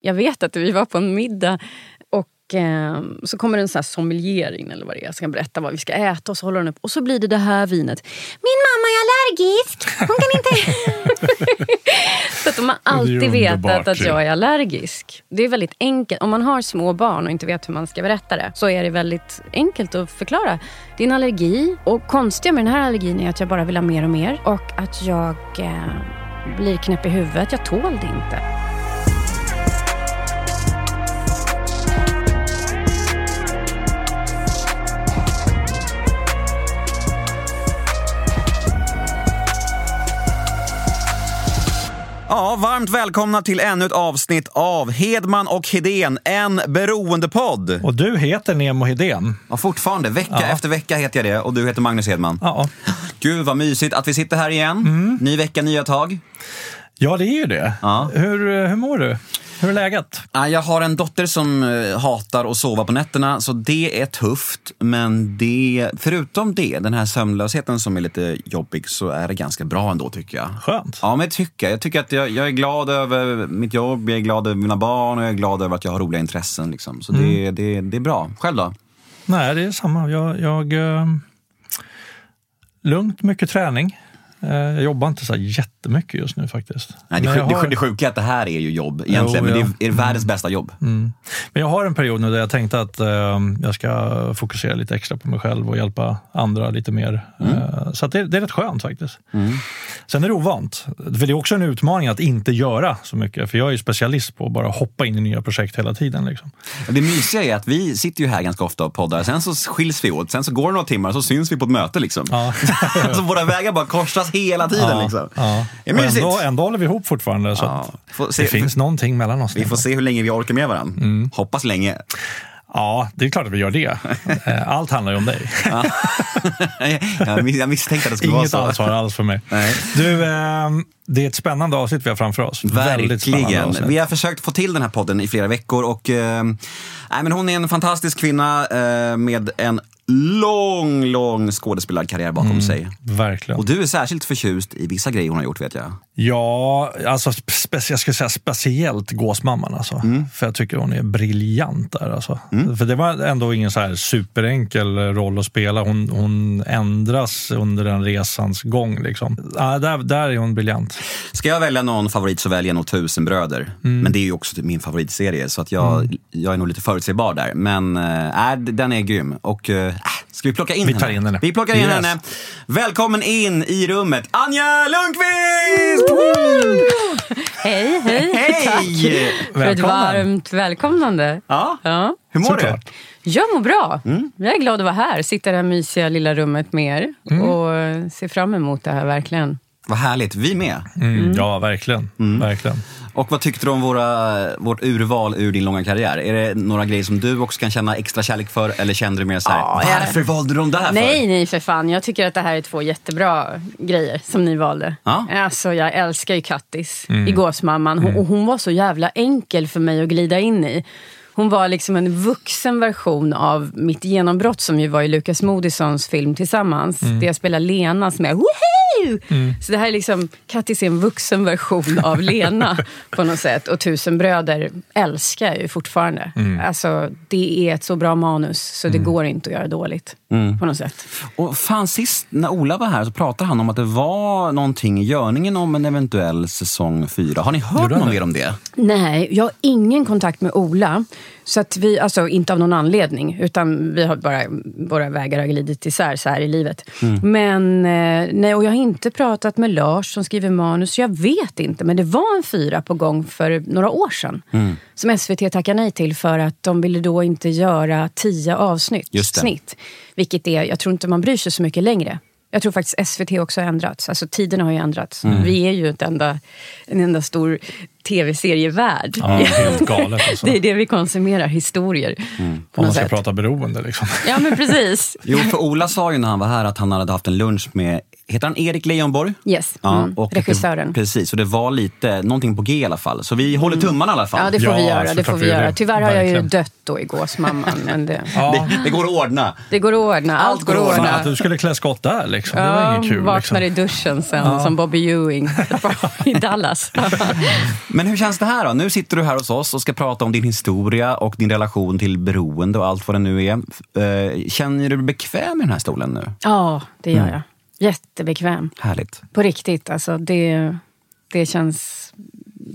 Jag vet att vi var på en middag och eh, så kommer en sån här sommelier in eller vad det är, som kan berätta vad vi ska äta och så håller den upp och så blir det det här vinet. Min mamma är allergisk, hon kan inte... så att de har alltid vetat att jag är allergisk. Det är väldigt enkelt. Om man har små barn och inte vet hur man ska berätta det så är det väldigt enkelt att förklara. Det är en allergi och konstiga med den här allergin är att jag bara vill ha mer och mer och att jag eh, blir knäpp i huvudet. Jag tål det inte. Ja, varmt välkomna till ännu ett avsnitt av Hedman och Hedén, en beroendepodd. Och du heter Nemo Hedén. Ja, fortfarande. Vecka efter vecka heter jag det och du heter Magnus Hedman. Ja. Gud vad mysigt att vi sitter här igen. Ny vecka, nya tag. ja, det är ju det. Ja. Hur, hur mår du? Hur är läget? Ja, Jag har en dotter som eh, hatar att sova på nätterna, så det är tufft. Men det, förutom det, den här sömnlösheten som är lite jobbig, så är det ganska bra ändå tycker jag. Skönt. Ja, men jag tycker, jag tycker att jag, jag är glad över mitt jobb, jag är glad över mina barn och jag är glad över att jag har roliga intressen. Liksom. Så det, det, det är bra. Själv då? Nej, det är samma. Jag, jag, eh, lugnt, mycket träning. Eh, jag jobbar inte så här jättemycket just nu faktiskt. Nej, det, Men sjuk, har- det sjuka är att det här är ju jobb egentligen, Jo, men ja. det är, är världens bästa jobb. Men jag har en period nu där jag tänkte att eh, jag ska fokusera lite extra på mig själv och hjälpa andra lite mer. Eh, så det, det är rätt skönt faktiskt. Sen är det ovant. För det är också en utmaning att inte göra så mycket. För jag är ju specialist på att bara hoppa in i nya projekt hela tiden. Liksom. Det mysiga är att vi sitter ju här ganska ofta och poddar, sen så skiljs vi åt, sen så går det några timmar så syns vi på ett möte. Liksom. Ja. så våra vägar bara korsas hela tiden. Liksom. Ja. Det är Och mysigt. ändå, ändå håller vi ihop fortfarande. Så Ja, får se- det finns någonting mellan oss. Vi får se hur länge vi orkar med varandra. Mm. Hoppas länge. Ja, det är klart att vi gör det. Eh, Allt handlar ju om dig. jag, mis- jag misstänkte att det skulle Inget vara så. ansvar alls för mig. Nej. Du, eh, det är ett spännande avsnitt vi har framför oss. Verkligen. Vi har försökt få till den här podden i flera veckor och nej, men hon är en fantastisk kvinna eh, med en lång, lång skådespelarkarriär bakom Mm. sig. Verkligen. Och du är särskilt förtjust i vissa grejer hon har gjort vet jag. Ja, alltså spe, jag skulle säga speciellt Gåsmamman. Alltså. Mm. För jag tycker hon är briljant där. Alltså. För det var ändå ingen så här superenkel roll att spela. Hon, hon ändras under den resans gång. Liksom. Ja, där, där är hon briljant. Ska jag välja någon favorit så väljer jag nog Tusenbröder. Mm. Men det är ju också typ min favoritserie så att jag, jag är nog lite förutsägbar där. Men äh, den är grym. Och äh, ska vi plocka in Vi henne? tar in henne. Vi plockar in Yes. henne. Välkommen in i rummet, Anja Lundqvist! Hej, hej! Hej! För ett Välkommen. varmt välkomnande. Ja, Ja. hur mår Såklart. Jag mår bra. Mm. Jag är glad att vara här. Sitta i det här mysiga lilla rummet med er. Mm. Och ser fram emot det här verkligen. Vad härligt, vi med. Mm, Ja, verkligen. Mm. verkligen. Och vad tyckte du om våra, vårt urval ur din långa karriär? Är det några grejer som du också kan känna extra kärlek för? Eller kände du mer så här, jag- varför valde du dem där Nej, för? nej för fan. Jag tycker att det här är två jättebra grejer som ni valde. Ja. Alltså, jag älskar ju Kattis i Gåsmamman. Hon, och hon var så jävla enkel för mig att glida in i. Hon var liksom en vuxen version av mitt genombrott som ju var i Lukas Moodyssons film Tillsammans. Där jag spelar Lena som är woho! Så det här är liksom, Kattis är en vuxen version av Lena på något sätt. Och Tusen bröder älskar jag ju fortfarande. Alltså, det är ett så bra manus så det går inte att göra dåligt. På något sätt. Och fan, sist när Ola var här så pratade han om att det var någonting i görningen om en eventuell säsong fyra. Har ni hört något mer om det? Nej, jag har ingen kontakt med Ola. Så att vi, alltså inte av någon anledning, utan vi har bara, våra vägar har glidit isär så här i livet. Men eh, nej, och jag har inte pratat med Lars som skriver manus, så jag vet inte. Men det var en fyra på gång för några år sedan. Som SVT tackade nej till för att de ville då inte göra tio avsnitt. Snitt, vilket är, jag tror inte man bryr sig så mycket längre. Jag tror faktiskt SVT också har ändrats. Alltså tiderna har ju ändrats. Vi är ju ett enda, en enda stor tv-serievärld. Ja, helt galet alltså. Det är det vi konsumerar, historier. På Om man ska sätt. prata beroende liksom. Ja, men precis. Jo, för Ola sa ju när han var här att han hade haft en lunch med Heter han Erik Leijonborg? Yes, mm, regissören. Det, precis, och det var lite, någonting på G i alla fall. Så vi håller tummarna i alla fall. Ja, det får Ja, vi göra. Det får vi vi gör göra. Tyvärr har jag ju dött då i Gåsmamman. Men det, Ja. Det, det går att ordna. det går att ordna. Allt går att ordna. att du skulle klä skott där liksom. Det var inget kul. vaknar Liksom. i duschen sen som Bobby Ewing i Dallas. Men hur känns det här då? Nu sitter du här hos oss och ska prata om din historia och din relation till beroende och allt vad det nu är. Eh, Känner du dig bekväm i den här stolen nu? ja, det gör jag. Jättebekväm. Härligt. På riktigt. Alltså, det, det känns...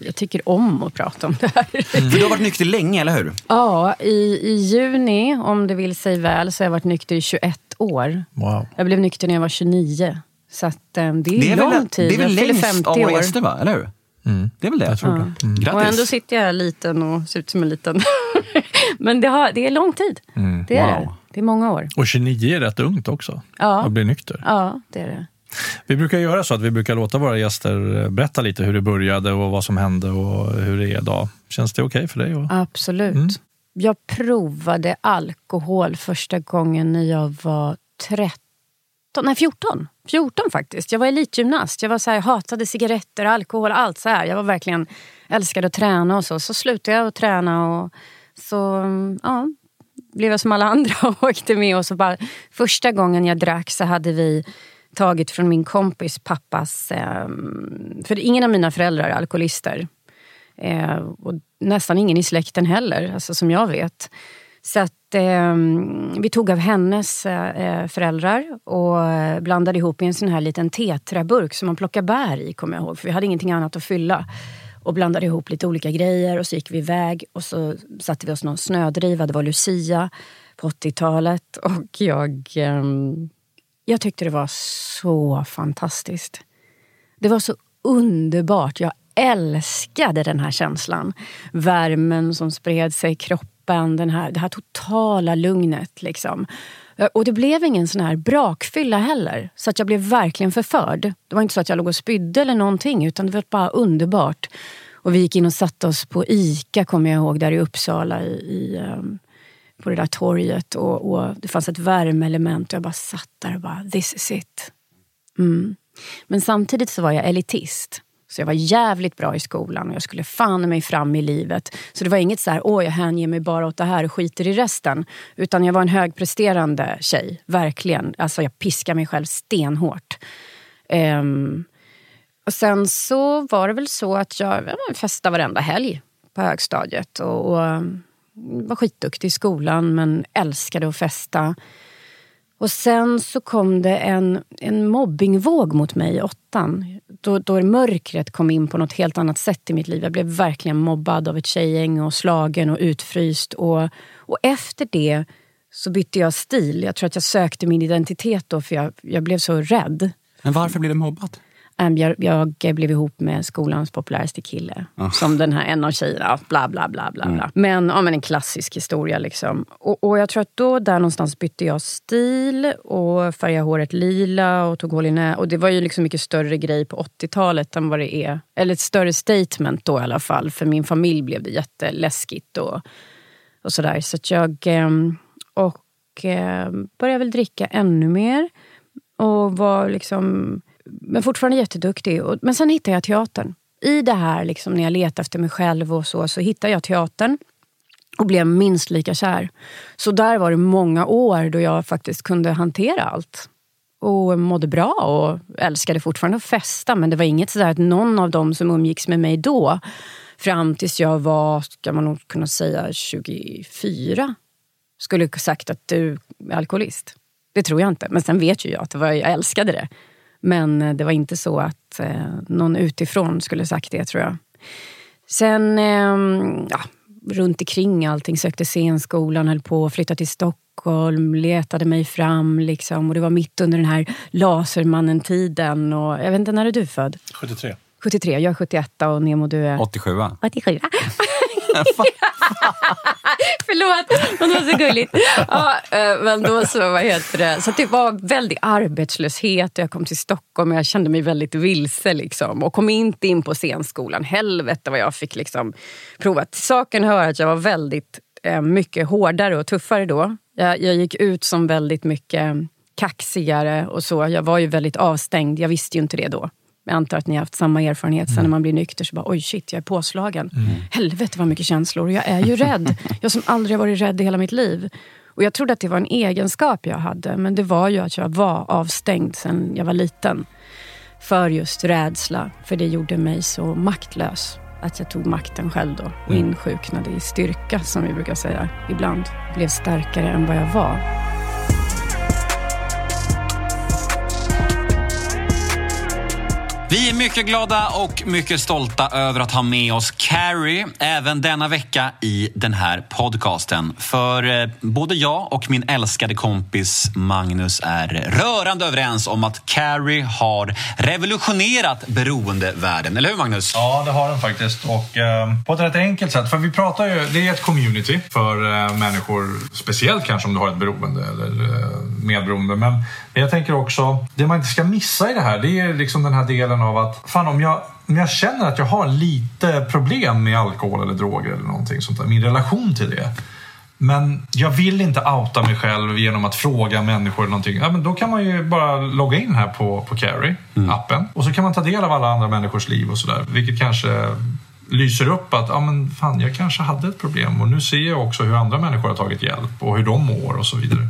Jag tycker om att prata om det här. För du har varit nykter länge, eller hur? Ja, i, i juni, om det vill sig väl, så har jag varit nykter i 21 år. Wow. Jag blev nykter när jag var 29. Så att, eh, det är, Det är lång väl, tid. det är väl längst 50 av våra gäster, va? eller hur? Det är väl det? Jag tror det. Mm. Grattis. Och ändå sitter jag liten och ser ut som en liten. Men det, har, det är lång tid. Det är Wow. Det. Är många år. Och 29 är rätt ungt också. Ja. Att bli nykter. Ja, det är det. Vi brukar göra så att vi brukar låta våra gäster eh, berätta lite hur det började och vad som hände och hur det är idag. Känns det okej för dig? Absolut. Mm. Jag provade alkohol första gången när jag var 13. Nej, 14. 14 faktiskt. Jag var elitgymnast. Jag var så här, hatade cigaretter, alkohol, allt så här. Jag var verkligen älskade att träna och så. Så slutade jag att träna och så ja, blev jag som alla andra och åkte med. Och så bara, första gången jag drack så hade vi tagit från min kompis pappas... Eh, för ingen av mina föräldrar är alkoholister. Eh, och nästan ingen i släkten heller, alltså som jag vet. Så att, eh, vi tog av hennes eh, eh, föräldrar och blandade ihop i en sån här liten tetraburk som man plockar bär i, kommer jag ihåg. För vi hade ingenting annat att fylla. Och blandade ihop lite olika grejer och så gick vi iväg och så satte vi oss någon snödriva. Det var Lucia på 80-talet och jag, ehm, jag tyckte det var så fantastiskt. Det var så underbart. Jag älskade den här känslan. Värmen som spred sig i kroppen, den här, det här totala lugnet. Liksom. Eh, och det blev ingen sån här brakfylla heller. Så att jag blev verkligen förförd. Det var inte så att jag låg och spydde eller någonting, utan det var bara underbart. Och vi gick in och satte oss på ICA, kommer jag ihåg, där i Uppsala. I, i, ehm, på det där torget. Och, och Det fanns ett värmeelement och jag bara satt där och bara, this is it. Mm. Men samtidigt så var jag elitist. Så jag var jävligt bra i skolan och jag skulle fan mig fram i livet. Så det var inget så här, åh jag hänger mig bara åt det här och skiter i resten. Utan jag var en högpresterande tjej, verkligen. Alltså jag piskade mig själv stenhårt. Um, och sen så var det väl så att jag, jag festade varenda helg på högstadiet. Och, och mm, var skitduktig i skolan men älskade att festa. Och sen så kom det en, en mobbingvåg mot mig i åttan. Då, då mörkret kom in på något helt annat sätt i mitt liv. Jag blev verkligen mobbad av ett tjejgäng och slagen och utfryst. Och, och efter det så bytte jag stil. Jag tror att jag sökte min identitet då för jag, jag blev så rädd. Men varför blev du mobbad? Äm, Jag, jag blev ihop med skolans populäraste kille. Som den här en av tjejerna. Bla, bla, bla. bla, bla. Men, ja, men en klassisk historia. Liksom. Och, och jag tror att då där någonstans bytte jag stil och färgade håret lila och tog hål i nä. Och det var ju liksom mycket större grej på 80-talet än vad det är. Eller ett större statement då i alla fall. För min familj blev det jätteläskigt och, och sådär. Så att jag... ehm, Och ehm, började väl dricka ännu mer. Och var liksom men fortfarande jätteduktig. Och- Men sen hittade jag teatern. I det här, liksom, när jag letade efter mig själv och så, så hittade jag teatern. Och blev minst lika kär. Så där var det många år då jag faktiskt kunde hantera allt. Och mådde bra och älskade fortfarande att festa. Men det var inget sådär att någon av dem som umgicks med mig då, fram tills jag var, ska man nog kunna säga, 24, skulle sagt att du är alkoholist. Det tror jag inte. Men sen vet ju jag att det var, jag älskade det. Men eh, det var inte så att eh, någon utifrån skulle sagt det, tror jag. Sen, eh, ja, runt omkring allting, sökte scenskolan, höll på att flytta till Stockholm, letade mig fram. Liksom, och det var mitt under den här Lasermannen-tiden. Och, jag vet inte, när är du född? 73. 73, jag är 71 och Nemo du är... 87 va? 87. Förlåt, men det var så gulligt. Ja, eh, men då så, vad heter det? Så det var väldigt arbetslöshet. Jag kom till Stockholm och jag kände mig väldigt vilse. Liksom, och kom inte in på scenskolan. Helvete vad jag fick liksom prova. Till saken hör att jag var väldigt eh, mycket hårdare och tuffare då. Jag, jag gick ut som väldigt mycket kaxigare och så. Jag var ju väldigt avstängd, jag visste ju inte det då. Jag antar att ni har haft samma erfarenhet. Sen när man blir nykter så bara, oj shit, jag är påslagen. Helvete vad mycket känslor. Jag är ju rädd. Jag som aldrig varit rädd i hela mitt liv. Och jag trodde att det var en egenskap jag hade. Men det var ju att jag var avstängd sen jag var liten. För just rädsla. För det gjorde mig så maktlös. Att jag tog makten själv då. Och insjuknade i styrka, som vi brukar säga. Ibland blev starkare än vad jag var. Vi är mycket glada och mycket stolta över att ha med oss Carrie även denna vecka i den här podcasten. För eh, både jag och min älskade kompis Magnus är rörande överens om att Carrie har revolutionerat beroendevärlden. Eller hur Magnus? Ja, det har den faktiskt. Och eh, på ett rätt enkelt sätt. För vi pratar ju, det är ett community för eh, människor, speciellt kanske om du har ett beroende eller eh, medberoende. Men jag tänker också, det man inte ska missa i det här, det är liksom den här delen av att fan om jag om jag känner att jag har lite problem med alkohol eller droger eller någonting sånt där, min relation till det. Men jag vill inte outa mig själv genom att fråga människor någonting. Ja, men då kan man ju bara logga in här på, på Carry, appen. Och så kan man ta del av alla andra människors liv och sådär. Vilket kanske lyser upp att ja, men fan, jag kanske hade ett problem och nu ser jag också hur andra människor har tagit hjälp och hur de mår och så vidare.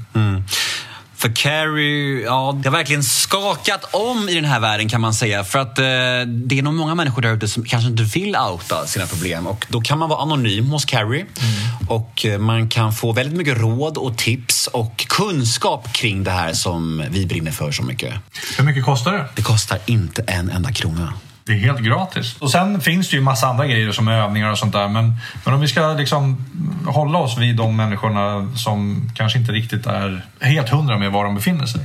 För Carrie, ja, det har verkligen skakat om i den här världen kan man säga. För att eh, det är nog många människor där ute som kanske inte vill outa sina problem. Och då kan man vara anonym hos Carrie. Och eh, man kan få väldigt mycket råd och tips och kunskap kring det här som vi brinner för så mycket. Hur mycket kostar det? Det kostar inte en enda krona. Det är helt gratis. Och sen finns det ju massa andra grejer som övningar och sånt där. Men, men om vi ska liksom hålla oss vid de människorna som kanske inte riktigt är helt hundra med var de befinner sig.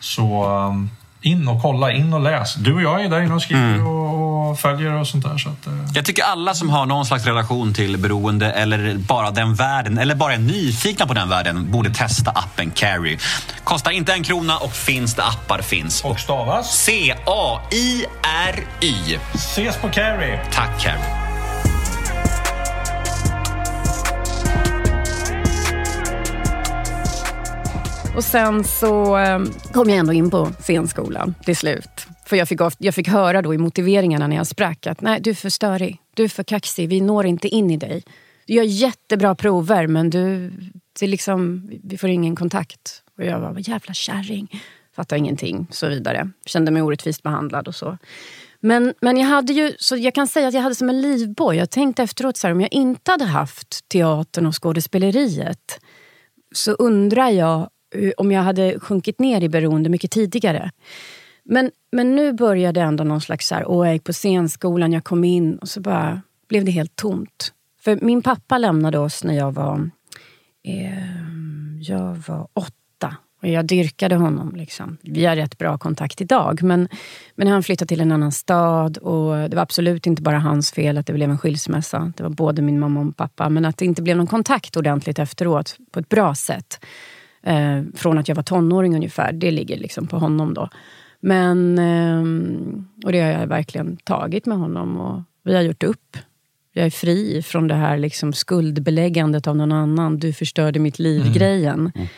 Så um, in och kolla, in och läs. Du och jag är där inne och skriver och, och följer och sånt där. Så att, eh, Jag tycker alla som har någon slags relation till beroende eller bara den världen eller bara är nyfikna på den världen borde testa appen Carry. Kostar inte en krona och finns det appar finns. och stavas. C-A-I-R-Y. Ses på Carry! Tack Carrie. Och sen så eh, kom jag ändå in på scenskolan till slut. För jag fick, of- jag fick höra då i motiveringarna när jag sprack att nej, du är för störig, du är för kaxig, vi når inte in i dig. Du gör jättebra prover men du, det är liksom, vi får ingen kontakt. Och jag var jävla kärring, fattar ingenting, så vidare. Kände mig orättvist behandlad och så. Men, men jag hade ju, så jag kan säga att jag hade som en livboj. Jag tänkte efteråt så här, om jag inte hade haft teatern och skådespeleriet så undrar jag Eh, om jag hade sjunkit ner i beroende mycket tidigare. Men, men nu började ändå någon slags så här, åh, jag gick på scenskolan, jag kom in och så bara blev det helt tomt. För min pappa lämnade oss när jag var, eh, jag var åtta. Och jag dyrkade honom. Liksom. Vi har rätt bra kontakt idag. Men, men han flyttade till en annan stad och det var absolut inte bara hans fel att det blev en skilsmässa. Det var både min mamma och pappa. Men att det inte blev någon kontakt ordentligt efteråt på ett bra sätt. Eh, från att jag var tonåring ungefär. Det ligger liksom på honom då. Men, eh, och det har jag verkligen tagit med honom och vi har gjort upp. Jag är fri från det här liksom skuldbeläggandet av någon annan. Du förstörde mitt liv-grejen. Mm, mm.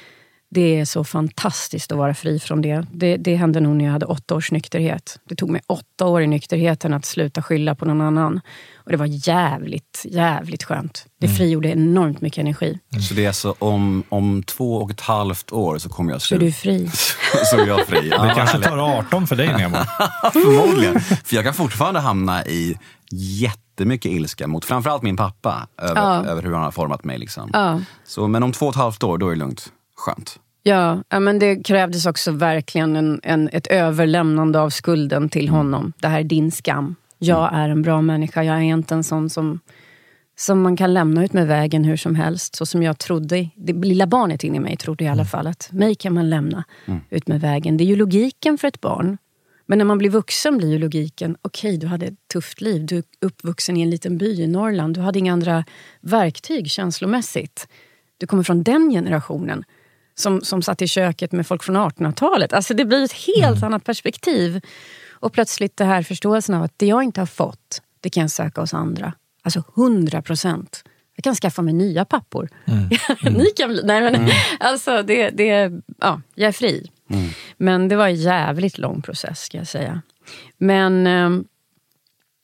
Det är så fantastiskt att vara fri från det. det. Det hände nog när jag hade åtta års nykterhet. Det tog mig åtta år i nykterheten att sluta skylla på någon annan. Och det var jävligt, jävligt skönt. Det frigjorde enormt mycket energi. Så det är alltså om, om två och ett halvt år så kommer jag Så är du fri. så är jag fri. Ja, Det kanske tar 18 för dig Nemo. Förmodligen. För jag kan fortfarande hamna i jättemycket ilska mot framförallt min pappa över, Ja. över hur han har format mig. Liksom. Ja. Så, men om två och ett halvt år, då är det lugnt. Skönt. Ja, men det krävdes också verkligen en, en, ett överlämnande av skulden till honom. Det här är din skam. Jag är en bra människa. Jag är inte en sån som, som man kan lämna ut med vägen hur som helst. Så som jag trodde. Det lilla barnet in i mig trodde i alla fall att mig kan man lämna ut med vägen. Det är ju logiken för ett barn. Men när man blir vuxen blir ju logiken, okej du hade ett tufft liv, du är uppvuxen i en liten by i Norrland, du hade inga andra verktyg känslomässigt. Du kommer från den generationen som, som satt i köket med folk från 1800-talet. Alltså det blir ett helt annat perspektiv. Och plötsligt det här förståelsen av att det jag inte har fått, det kan jag söka hos andra. Alltså 100 procent. Jag kan skaffa mig nya pappor. Ni kan bli... Nej, men, alltså, det, det, ja, jag är fri. Men det var en jävligt lång process ska jag säga. Men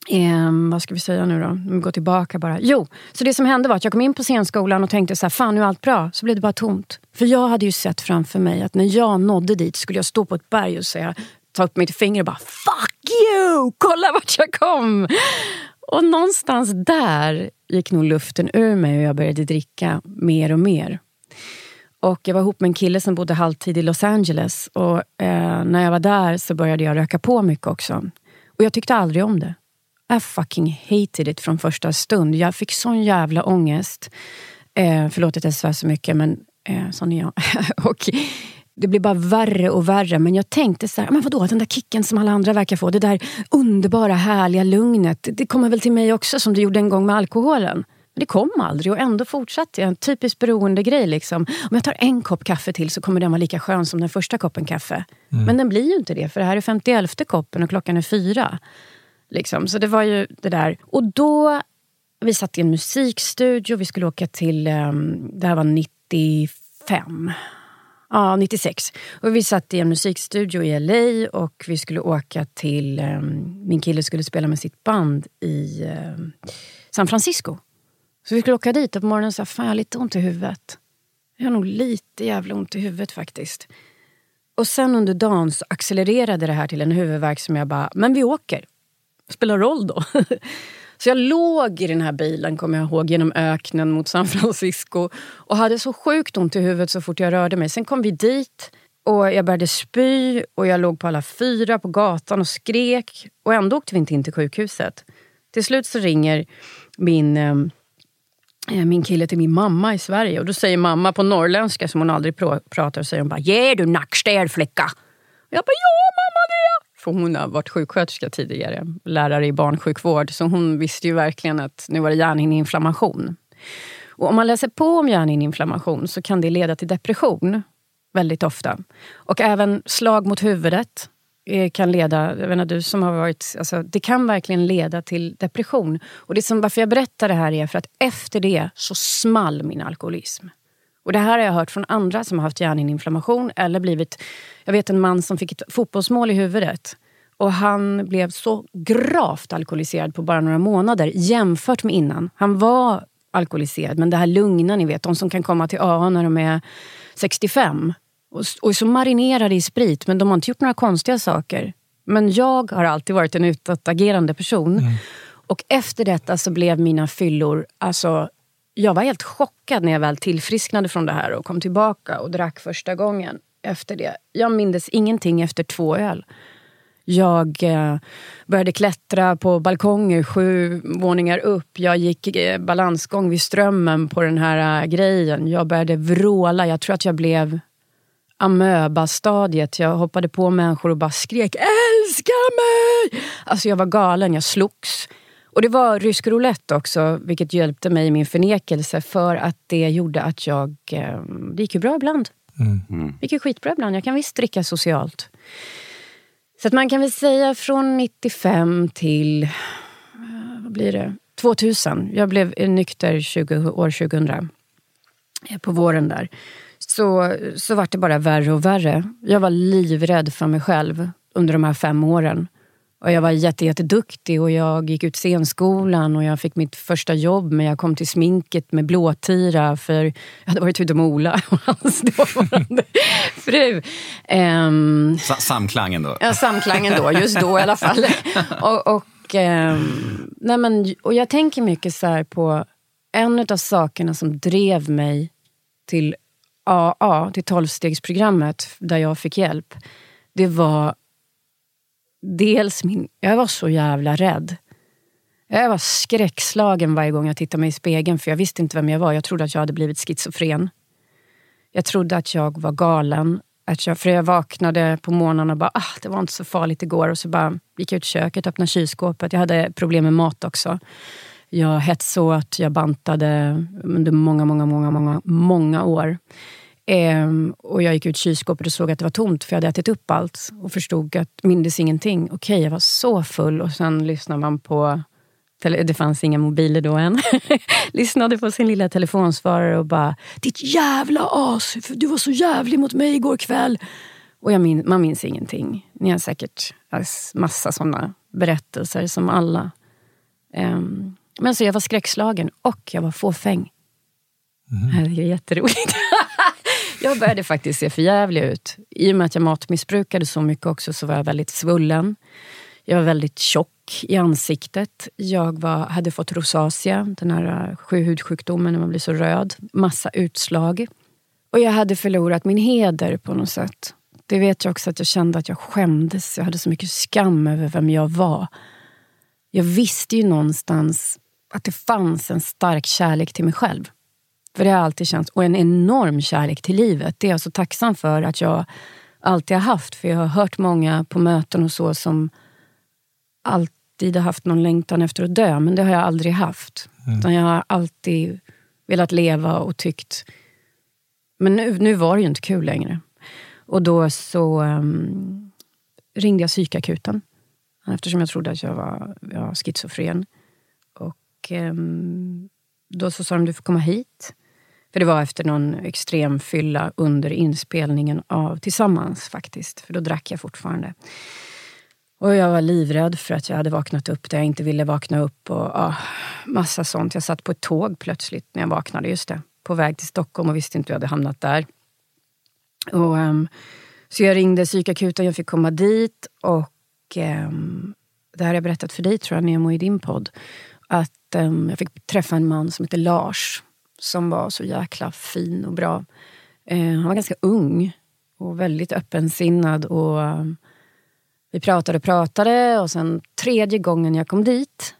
eh, vad ska vi säga nu då? Om vi går tillbaka bara. Jo, så det som hände var att jag kom in på scenskolan och tänkte så här, fan nu är allt bra. Så blev det bara tomt. För jag hade ju sett framför mig att när jag nådde dit skulle jag stå på ett berg och säga, ta upp mitt finger och bara fuck you! Kolla vart jag kom! Och någonstans där gick nog luften ur mig och jag började dricka mer och mer. Och jag var ihop med en kille som bodde halvtid i Los Angeles. Och eh, när jag var där så började jag röka på mycket också. Och jag tyckte aldrig om det. I fucking hated it från första stund. Jag fick sån jävla ångest. Eh, förlåt att jag svär så mycket, men eh, sån är jag. och det blev bara värre och värre. Men jag tänkte så här, men vadå, den där kicken som alla andra verkar få. Det där underbara, härliga lugnet. Det kommer väl till mig också som det gjorde en gång med alkoholen. Men det kom aldrig och ändå fortsatte jag. En typisk beroendegrej. Liksom. Om jag tar en kopp kaffe till så kommer den vara lika skön som den första koppen kaffe. Men den blir ju inte det, för det här är 51 koppen och klockan är fyra. Liksom. Så det var ju det där. Och då, vi satt i en musikstudio, vi skulle åka till, um, det här var 95. Ja, 96. Och vi satt i en musikstudio i LA och vi skulle åka till, um, min kille skulle spela med sitt band i um, San Francisco. Så vi skulle åka dit och på morgonen sa fan jag har lite ont i huvudet. Jag har nog lite jävla ont i huvudet faktiskt. Och sen under dagen så accelererade det här till en huvudvärk som jag bara, men vi åker. Spelar roll då. Så jag låg i den här bilen, kommer jag ihåg, genom öknen mot San Francisco och hade så sjukt ont i huvudet så fort jag rörde mig. Sen kom vi dit och jag började spy och jag låg på alla fyra på gatan och skrek. Och ändå åkte vi inte in till sjukhuset. Till slut så ringer min, ehm, eh, min kille till min mamma i Sverige och då säger mamma på norrländska som hon aldrig pr pratar och säger hon bara “Ger du nackstäd flicka?” och Jag bara “Ja! För hon har varit sjuksköterska tidigare, lärare i barnsjukvård. Så hon visste ju verkligen att nu var det hjärnhinneinflammation. Och om man läser på om hjärnhinneinflammation så kan det leda till depression väldigt ofta. Och även slag mot huvudet eh, kan leda, jag vet inte, du som har varit, alltså, det kan verkligen leda till depression. Och det som, varför jag berättar det här är för att efter det så small min alkoholism. Och det här har jag hört från andra som har haft hjärnhinneinflammation eller blivit... Jag vet en man som fick ett fotbollsmål i huvudet. Och han blev så gravt alkoholiserad på bara några månader jämfört med innan. Han var alkoholiserad, men det här lugna, ni vet, de som kan komma till AA när de är 65. Och, och är så marinerade i sprit, men de har inte gjort några konstiga saker. Men jag har alltid varit en utåtagerande person. Mm. Och efter detta så blev mina fyllor alltså jag var helt chockad när jag väl tillfrisknade från det här och kom tillbaka och drack första gången efter det. Jag mindes ingenting efter två öl. Jag eh, började klättra på balkonger sju våningar upp. Jag gick eh, balansgång vid Strömmen på den här eh, grejen. Jag började vråla. Jag tror att jag blev amöba-stadiet. Jag hoppade på människor och bara skrek “älska mig!” Alltså jag var galen, jag slogs. Och det var rysk roulette också, vilket hjälpte mig i min förnekelse för att det gjorde att jag... Eh, det gick ju bra ibland. Mm. Det gick ju skitbra ibland. Jag kan visst dricka socialt. Så att man kan väl säga från 95 till... eh, Vad blir det? 2000. Jag blev nykter 20, år 2000. eh, På våren där. Så, så vart det bara värre och värre. Jag var livrädd för mig själv under de här fem åren. Och jag var jätte, jätteduktig och jag gick ut scenskolan och jag fick mitt första jobb men jag kom till sminket med blåtira för jag hade varit ute med Ola och hans dåvarande fru. Sa- Samklangen då. Ja, samklangen då, just då i alla fall. Och, och, ehm, nej men, och jag tänker mycket så här på en av sakerna som drev mig till AA, till tolvstegsprogrammet där jag fick hjälp. Det var dels min... Jag var så jävla rädd. Jag var skräckslagen varje gång jag tittade mig i spegeln för jag visste inte vem jag var. Jag trodde att jag hade blivit schizofren. Jag trodde att jag var galen. Att jag, för jag vaknade på morgonen och bara, ah, det var inte så farligt igår. Och så bara gick jag ut i köket, öppnade kylskåpet. Jag hade problem med mat också. Jag hetsåt, jag bantade under många, många, många, många, många år. Ehm, och jag gick ut kylskåpet och såg att det var tomt för jag hade ätit upp allt. Och förstod att, mindes ingenting. Okej, jag var så full. Och sen lyssnar man på det fanns inga mobiler då än. Lyssnade på sin lilla telefonsvarare och bara Ditt jävla as! Du var så jävlig mot mig igår kväll. Och jag min, man minns ingenting. Ni har säkert massa såna berättelser som alla. Um, men så jag var skräckslagen och jag var fåfäng. Mm. Det är jätteroligt. jag började faktiskt se förjävlig ut. I och med att jag matmissbrukade så mycket också så var jag väldigt svullen. Jag var väldigt tjock i ansiktet. Jag var, hade fått rosacea, den här eh, sjuhudsjukdomen när man blir så röd. Massa utslag. Och jag hade förlorat min heder på något sätt. Det vet jag också att jag kände att jag skämdes. Jag hade så mycket skam över vem jag var. Jag visste ju någonstans att det fanns en stark kärlek till mig själv. För det har alltid känts. Och en enorm kärlek till livet. Det är jag så tacksam för att jag alltid har haft. För jag har hört många på möten och så som alltid har haft någon längtan efter att dö. Men det har jag aldrig haft. Mm. Utan jag har alltid velat leva och tyckt... Men nu, nu var det ju inte kul längre. Och då så um, ringde jag psykakuten. Eftersom jag trodde att jag var ja, schizofren. Och um, då så sa de du får komma hit. För det var efter någon extrem fylla under inspelningen av Tillsammans faktiskt. För då drack jag fortfarande. Och jag var livrädd för att jag hade vaknat upp där jag inte ville vakna upp. Och ja, Massa sånt. Jag satt på ett tåg plötsligt när jag vaknade. Just det. På väg till Stockholm och visste inte hur jag hade hamnat där. Och, um, så jag ringde psykakuten, jag fick komma dit. Och um, det här har jag berättat för dig tror jag, Nemo, i din podd. Att um, jag fick träffa en man som heter Lars som var så jäkla fin och bra. Eh, han var ganska ung och väldigt öppensinnad. Och, um, vi pratade och pratade och sen tredje gången jag kom dit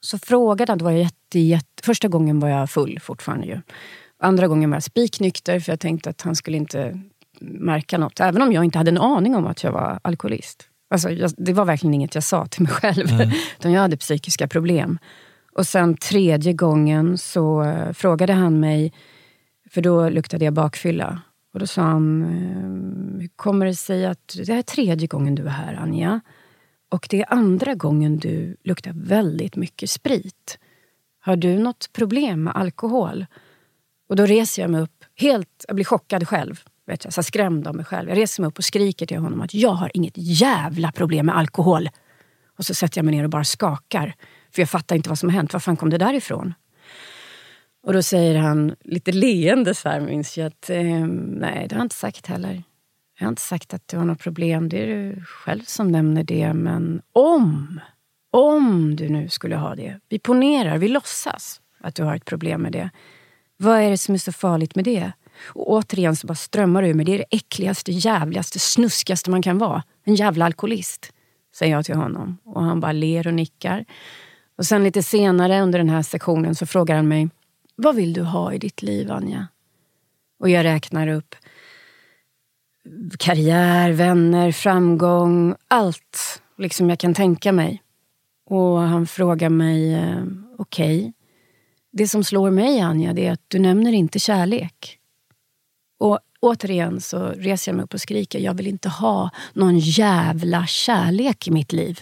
så frågade han, då var jag jätte, jätte, första gången var jag full fortfarande ju. Andra gången var jag spiknykter för jag tänkte att han skulle inte märka något. Även om jag inte hade en aning om att jag var alkoholist. Alltså, jag, det var verkligen inget jag sa till mig själv. Mm. Utan jag hade psykiska problem. Och sen tredje gången så eh, frågade han mig, för då luktade jag bakfylla. Och då sa han, ehm, hur kommer det sig att det är tredje gången du är här Anja? Och det är andra gången du luktar väldigt mycket sprit. Har du något problem med alkohol? Och då reser jag mig upp, helt, jag blir chockad själv. Vet jag, så skrämd av mig själv. Jag reser mig upp och skriker till honom att jag har inget jävla problem med alkohol. Och så sätter jag mig ner och bara skakar. För jag fattar inte vad som har hänt. Var fan kom det där ifrån? Och då säger han lite leende så här, minns jag att eh, nej, det har jag inte sagt heller. Jag har inte sagt att du har något problem. Det är du själv som nämner det. Men om, om du nu skulle ha det. Vi ponerar, vi låtsas att du har ett problem med det. Vad är det som är så farligt med det? Och återigen så bara strömmar det ur mig. Det är det äckligaste, jävligaste, snuskigaste man kan vara. En jävla alkoholist, säger jag till honom. Och han bara ler och nickar. Och sen lite senare under den här sektionen så frågar han mig Vad vill du ha i ditt liv, Anja? Och jag räknar upp karriär, vänner, framgång, allt liksom jag kan tänka mig. Och han frågar mig, eh, okej, okay. det som slår mig Anja, det är att du nämner inte kärlek. Och återigen så reser jag mig upp och skriker, jag vill inte ha någon jävla kärlek i mitt liv.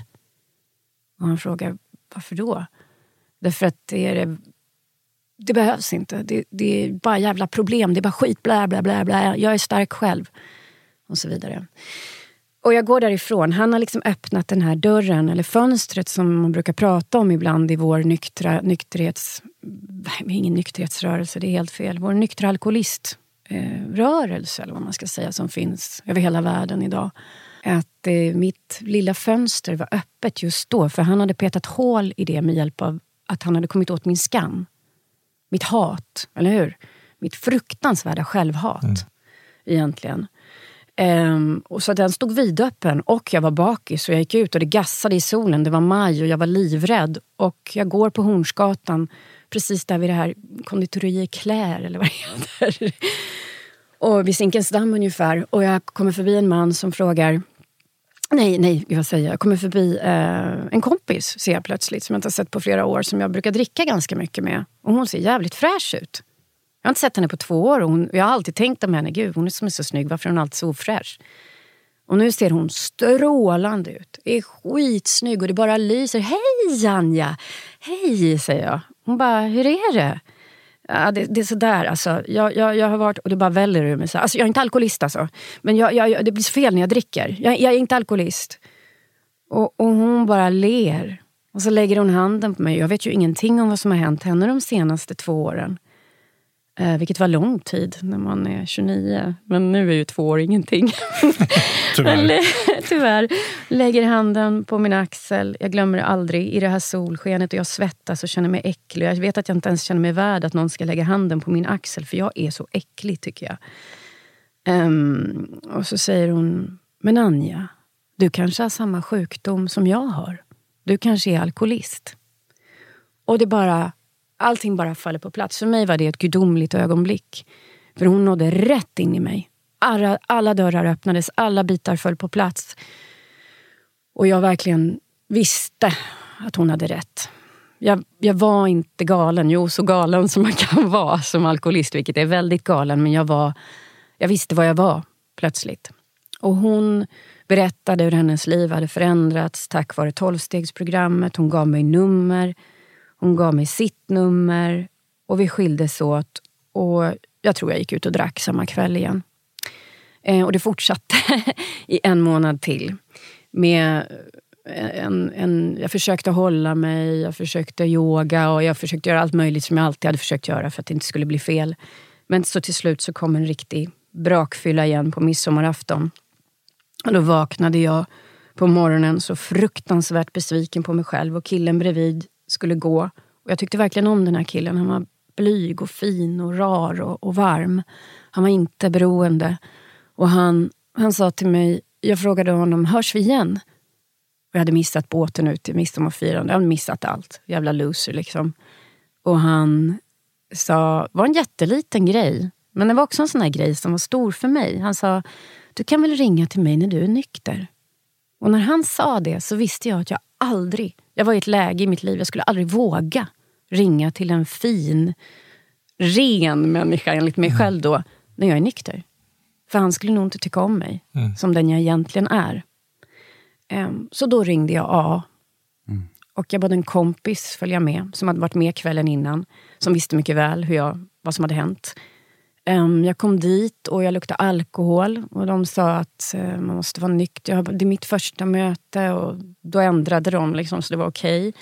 Och han frågar, varför då? Därför att det, är, det behövs inte. Det, det, är bara jävla problem. Det är bara skit. Bla, bla, bla, bla. Jag är stark själv. Och så vidare. Och jag går därifrån. Han har liksom öppnat den här dörren, eller fönstret som man brukar prata om ibland i vår nyktra, nykterhets... Ingen nykterhetsrörelse, det är helt fel. Vår nyktra alkoholiströrelse, eh, eller vad man ska säga, som finns över hela världen idag att eh, mitt lilla fönster var öppet just då. För han hade petat hål i det med hjälp av att han hade kommit åt min skam. Mitt hat, eller hur? Mitt fruktansvärda självhat, mm. egentligen. Um, och så den stod vidöppen och jag var bakis och jag gick ut och det gassade i solen. Det var maj och jag var livrädd. Och jag går på Hornsgatan, precis där vid det här konditoriet Claire, eller vad det heter. Och vid Zinkensdamm ungefär. Och jag kommer förbi en man som frågar Nej, nej, vad säger jag? Jag kommer förbi eh, en kompis ser jag plötsligt som jag inte har sett på flera år som jag brukar dricka ganska mycket med. Och hon ser jävligt fräsch ut. Jag har inte sett henne på två år och hon, jag har alltid tänkt om henne, gud hon är som är så snygg, varför är hon alltid så ofräsch? Och nu ser hon strålande ut, är skitsnygg och det bara lyser. Hej Anja! Hej, säger jag. Hon bara, hur är det? Ja, det, det är sådär alltså. Jag, jag, jag har varit, och det bara väller ur mig. Så. Alltså, jag är inte alkoholist alltså. Men jag, jag, det blir så fel när jag dricker. Jag, jag är inte alkoholist. Och, och hon bara ler. Och så lägger hon handen på mig. Jag vet ju ingenting om vad som har hänt henne de senaste två åren. Eh, vilket var lång tid när man är 29. Men nu är ju två år ingenting. Tyvärr. Tyvärr. Lägger handen på min axel. Jag glömmer det aldrig. I det här solskenet och jag svettas och känner mig äcklig. Jag vet att jag inte ens känner mig värd att någon ska lägga handen på min axel. För jag är så äcklig tycker jag. Um, och så säger hon, men Anja, du kanske har samma sjukdom som jag har. Du kanske är alkoholist. Och det bara, allting bara faller på plats. För mig var det ett gudomligt ögonblick. För hon nådde rätt in i mig. Alla, alla dörrar öppnades, alla bitar föll på plats. Och jag verkligen visste att hon hade rätt. Jag, jag, var inte galen, jo så galen som man kan vara som alkoholist, vilket är väldigt galen. Men jag, var, jag visste vad jag var plötsligt. Och hon berättade hur hennes liv hade förändrats tack vare tolvstegsprogrammet. Hon gav mig nummer, hon gav mig sitt nummer och vi skildes åt. Och jag tror jag gick ut och drack samma kväll igen. Eh, och det fortsatte i en månad till. Med eh, en, en, jag försökte hålla mig, jag försökte yoga och jag försökte göra allt möjligt som jag alltid hade försökt göra för att det inte skulle bli fel. Men så till slut så kom en riktig brakfylla igen på midsommarafton. Och då vaknade jag på morgonen så fruktansvärt besviken på mig själv och killen bredvid skulle gå. Och jag tyckte verkligen om den här killen. Han var blyg och fin och rar och, och varm. Han var inte beroende. Och han, han sa till mig, jag frågade honom, hörs vi igen? Och jag hade missat båten ut till midsommarfirande. Jag hade missat allt. Jävla loser liksom. Och han sa, var en jätteliten grej. Men det var också en sån här grej som var stor för mig. Han sa, du kan väl ringa till mig när du är nykter? Och när han sa det så visste jag att jag aldrig, jag var i ett läge i mitt liv, jag skulle aldrig våga ringa till en fin, ren människa enligt mig mm. själv då, när jag är nykter. För han skulle nog inte tycka om mig mm. som den jag egentligen är. Um, så då ringde jag A. Mm. Och jag bad en kompis följa med, som hade varit med kvällen innan. Som visste mycket väl hur jag, vad som hade hänt. Jag kom dit och jag luktade alkohol. Och De sa att eh, man måste vara nykter. Det är mitt första möte och då ändrade de liksom, så det var okej. Okay.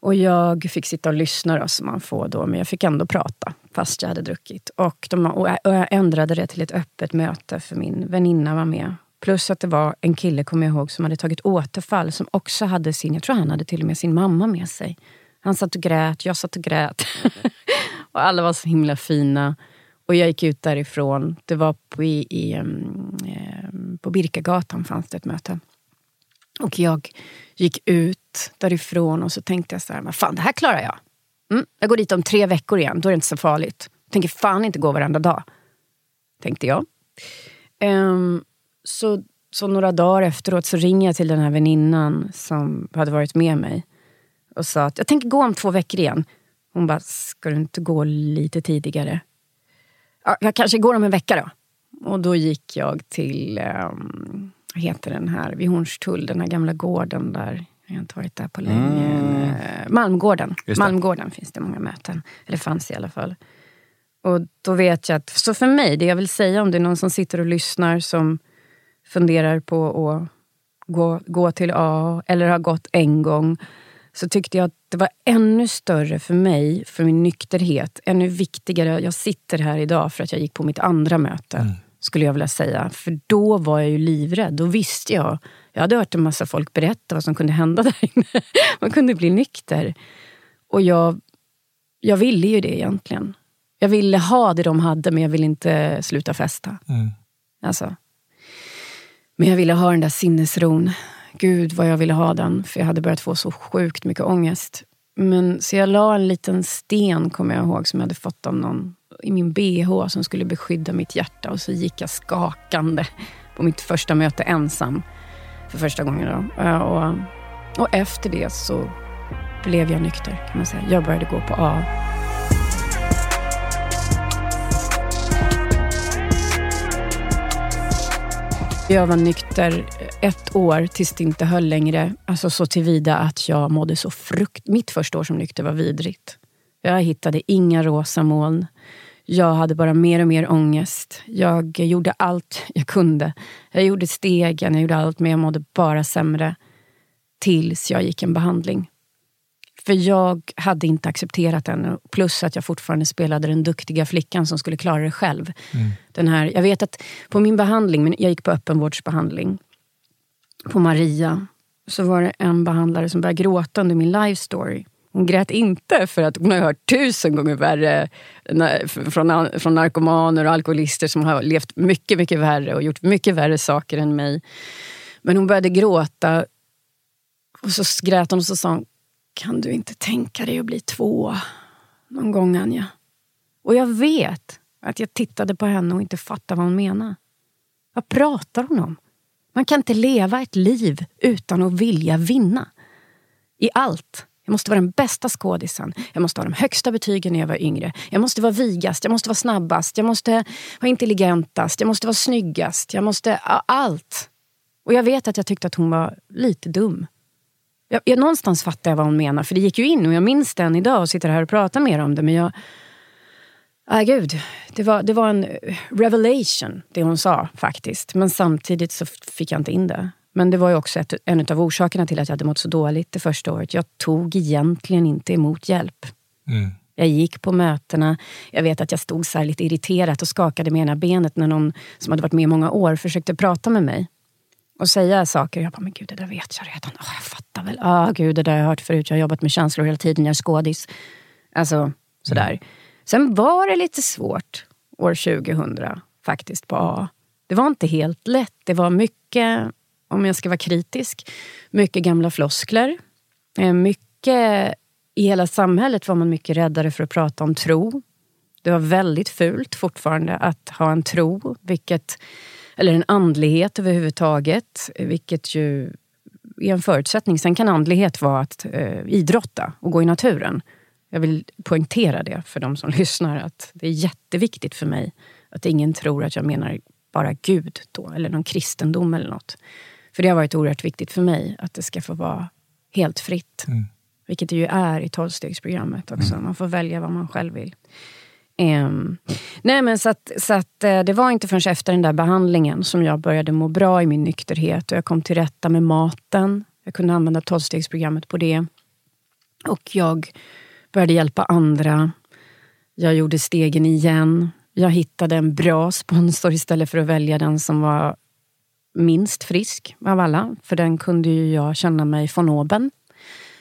Och jag fick sitta och lyssna då, som man får då, men jag fick ändå prata fast jag hade druckit. Och, de, och jag ändrade det till ett öppet möte för min väninna var med. Plus att det var en kille, kommer jag ihåg, som hade tagit återfall som också hade sin, jag tror han hade till och med sin mamma med sig. Han satt och grät, jag satt och grät. och alla var så himla fina. Och jag gick ut därifrån. Det var på, i, i, um, på Birkagatan fanns det ett möte. Och jag gick ut därifrån och så tänkte jag så här, fan det här klarar jag. Mm, jag går dit om tre veckor igen, då är det inte så farligt. Jag tänker fan inte gå varenda dag. Tänkte jag. Um, så, så några dagar efteråt så ringer jag till den här väninnan som hade varit med mig. Och sa att jag tänker gå om två veckor igen. Hon bara, ska du inte gå lite tidigare? Ja, jag kanske går om en vecka då. Och då gick jag till, um, vad heter den här, vid Hornstull, den här gamla gården där. Jag har inte varit där på länge. Mm. Malmgården. Malmgården finns det många möten. Eller fanns i alla fall. Och då vet jag att, så för mig, det jag vill säga om det är någon som sitter och lyssnar som funderar på att gå, gå till A eller har gått en gång så tyckte jag att det var ännu större för mig, för min nykterhet. Ännu viktigare. Jag sitter här idag för att jag gick på mitt andra möte. Mm. Skulle jag vilja säga. För då var jag ju livrädd. Då visste jag. Jag hade hört en massa folk berätta vad som kunde hända där inne. Man kunde bli nykter. Och jag, jag ville ju det egentligen. Jag ville ha det de hade, men jag ville inte sluta festa. Mm. Alltså. Men jag ville ha den där sinnesron. Gud vad jag ville ha den, för jag hade börjat få så sjukt mycket ångest. Men Så jag la en liten sten, kommer jag ihåg, som jag hade fått av någon i min bh som skulle beskydda mitt hjärta. Och så gick jag skakande på mitt första möte ensam för första gången. Då. Och, och efter det så blev jag nykter, kan man säga. Jag började gå på A. Jag var nykter ett år tills det inte höll längre. Alltså så tillvida att jag mådde så frukt... Mitt första år som nykter var vidrigt. Jag hittade inga rosa moln. Jag hade bara mer och mer ångest. Jag gjorde allt jag kunde. Jag gjorde stegen, jag gjorde allt men jag mådde bara sämre. Tills jag gick en behandling. För jag hade inte accepterat den. Plus att jag fortfarande spelade den duktiga flickan som skulle klara det själv. Mm. Den här, jag vet att på min behandling, jag gick på öppenvårdsbehandling på Maria, så var det en behandlare som började gråta under min life story. Hon grät inte för att hon har hört tusen gånger värre från, från narkomaner och alkoholister som har levt mycket, mycket värre och gjort mycket värre saker än mig. Men hon började gråta och så grät hon och så sa hon, kan du inte tänka dig att bli två någon gång Anja? Och jag vet att jag tittade på henne och inte fattade vad hon menade. Vad pratar hon om? Man kan inte leva ett liv utan att vilja vinna. I allt. Jag måste vara den bästa skådisen. Jag måste ha de högsta betygen när jag var yngre. Jag måste vara vigast, jag måste vara snabbast, jag måste vara intelligentast, jag måste vara snyggast. Jag måste... Allt. Och jag vet att jag tyckte att hon var lite dum. Jag, jag, någonstans fattar jag vad hon menar, för det gick ju in och jag minns den idag och sitter här och pratar mer om det. Men jag... Ah, gud, det var, det var en revelation, det hon sa faktiskt. Men samtidigt så fick jag inte in det. Men det var ju också ett, en av orsakerna till att jag hade mått så dåligt det första året. Jag tog egentligen inte emot hjälp. Mm. Jag gick på mötena. Jag vet att jag stod så lite irriterat och skakade med ena benet när någon som hade varit med i många år försökte prata med mig och säga saker. Jag bara, men gud det där vet jag redan. Oh, jag fattar väl. Ah, oh, gud det där har jag hört förut. Jag har jobbat med känslor hela tiden. Jag är skådis. Alltså sådär. Mm. Sen var det lite svårt år 2000 faktiskt på A. Det var inte helt lätt. Det var mycket, om jag ska vara kritisk, mycket gamla floskler. Eh, mycket, I hela samhället var man mycket räddare för att prata om tro. Det var väldigt fult fortfarande att ha en tro, vilket eller en andlighet överhuvudtaget, vilket ju är en förutsättning. Sen kan andlighet vara att eh, idrotta och gå i naturen. Jag vill poängtera det för de som lyssnar, att det är jätteviktigt för mig att ingen tror att jag menar bara Gud då, eller någon kristendom eller något. För det har varit oerhört viktigt för mig att det ska få vara helt fritt. Mm. Vilket det ju är i tolvstegsprogrammet också. Mm. Man får välja vad man själv vill. Um, nej men så att, så att, eh, det var inte förrän efter den där behandlingen som jag började må bra i min nykterhet och jag kom till rätta med maten. Jag kunde använda tolvstegsprogrammet på det. Och jag började hjälpa andra. Jag gjorde stegen igen. Jag hittade en bra sponsor istället för att välja den som var minst frisk av alla. För den kunde ju jag känna mig von oben.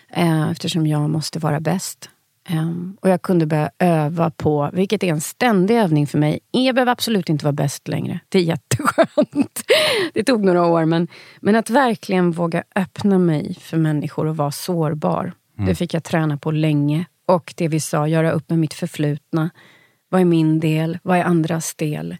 Eh, eftersom jag måste vara bäst. Um, och jag kunde börja öva på, vilket är en ständig övning för mig. Jag behöver absolut inte vara bäst längre. Det är jätteskönt. Det tog några år. Men, men att verkligen våga öppna mig för människor och vara sårbar. Mm. Det fick jag träna på länge. Och det vi sa, göra upp med mitt förflutna. Vad är min del? Vad är andras del?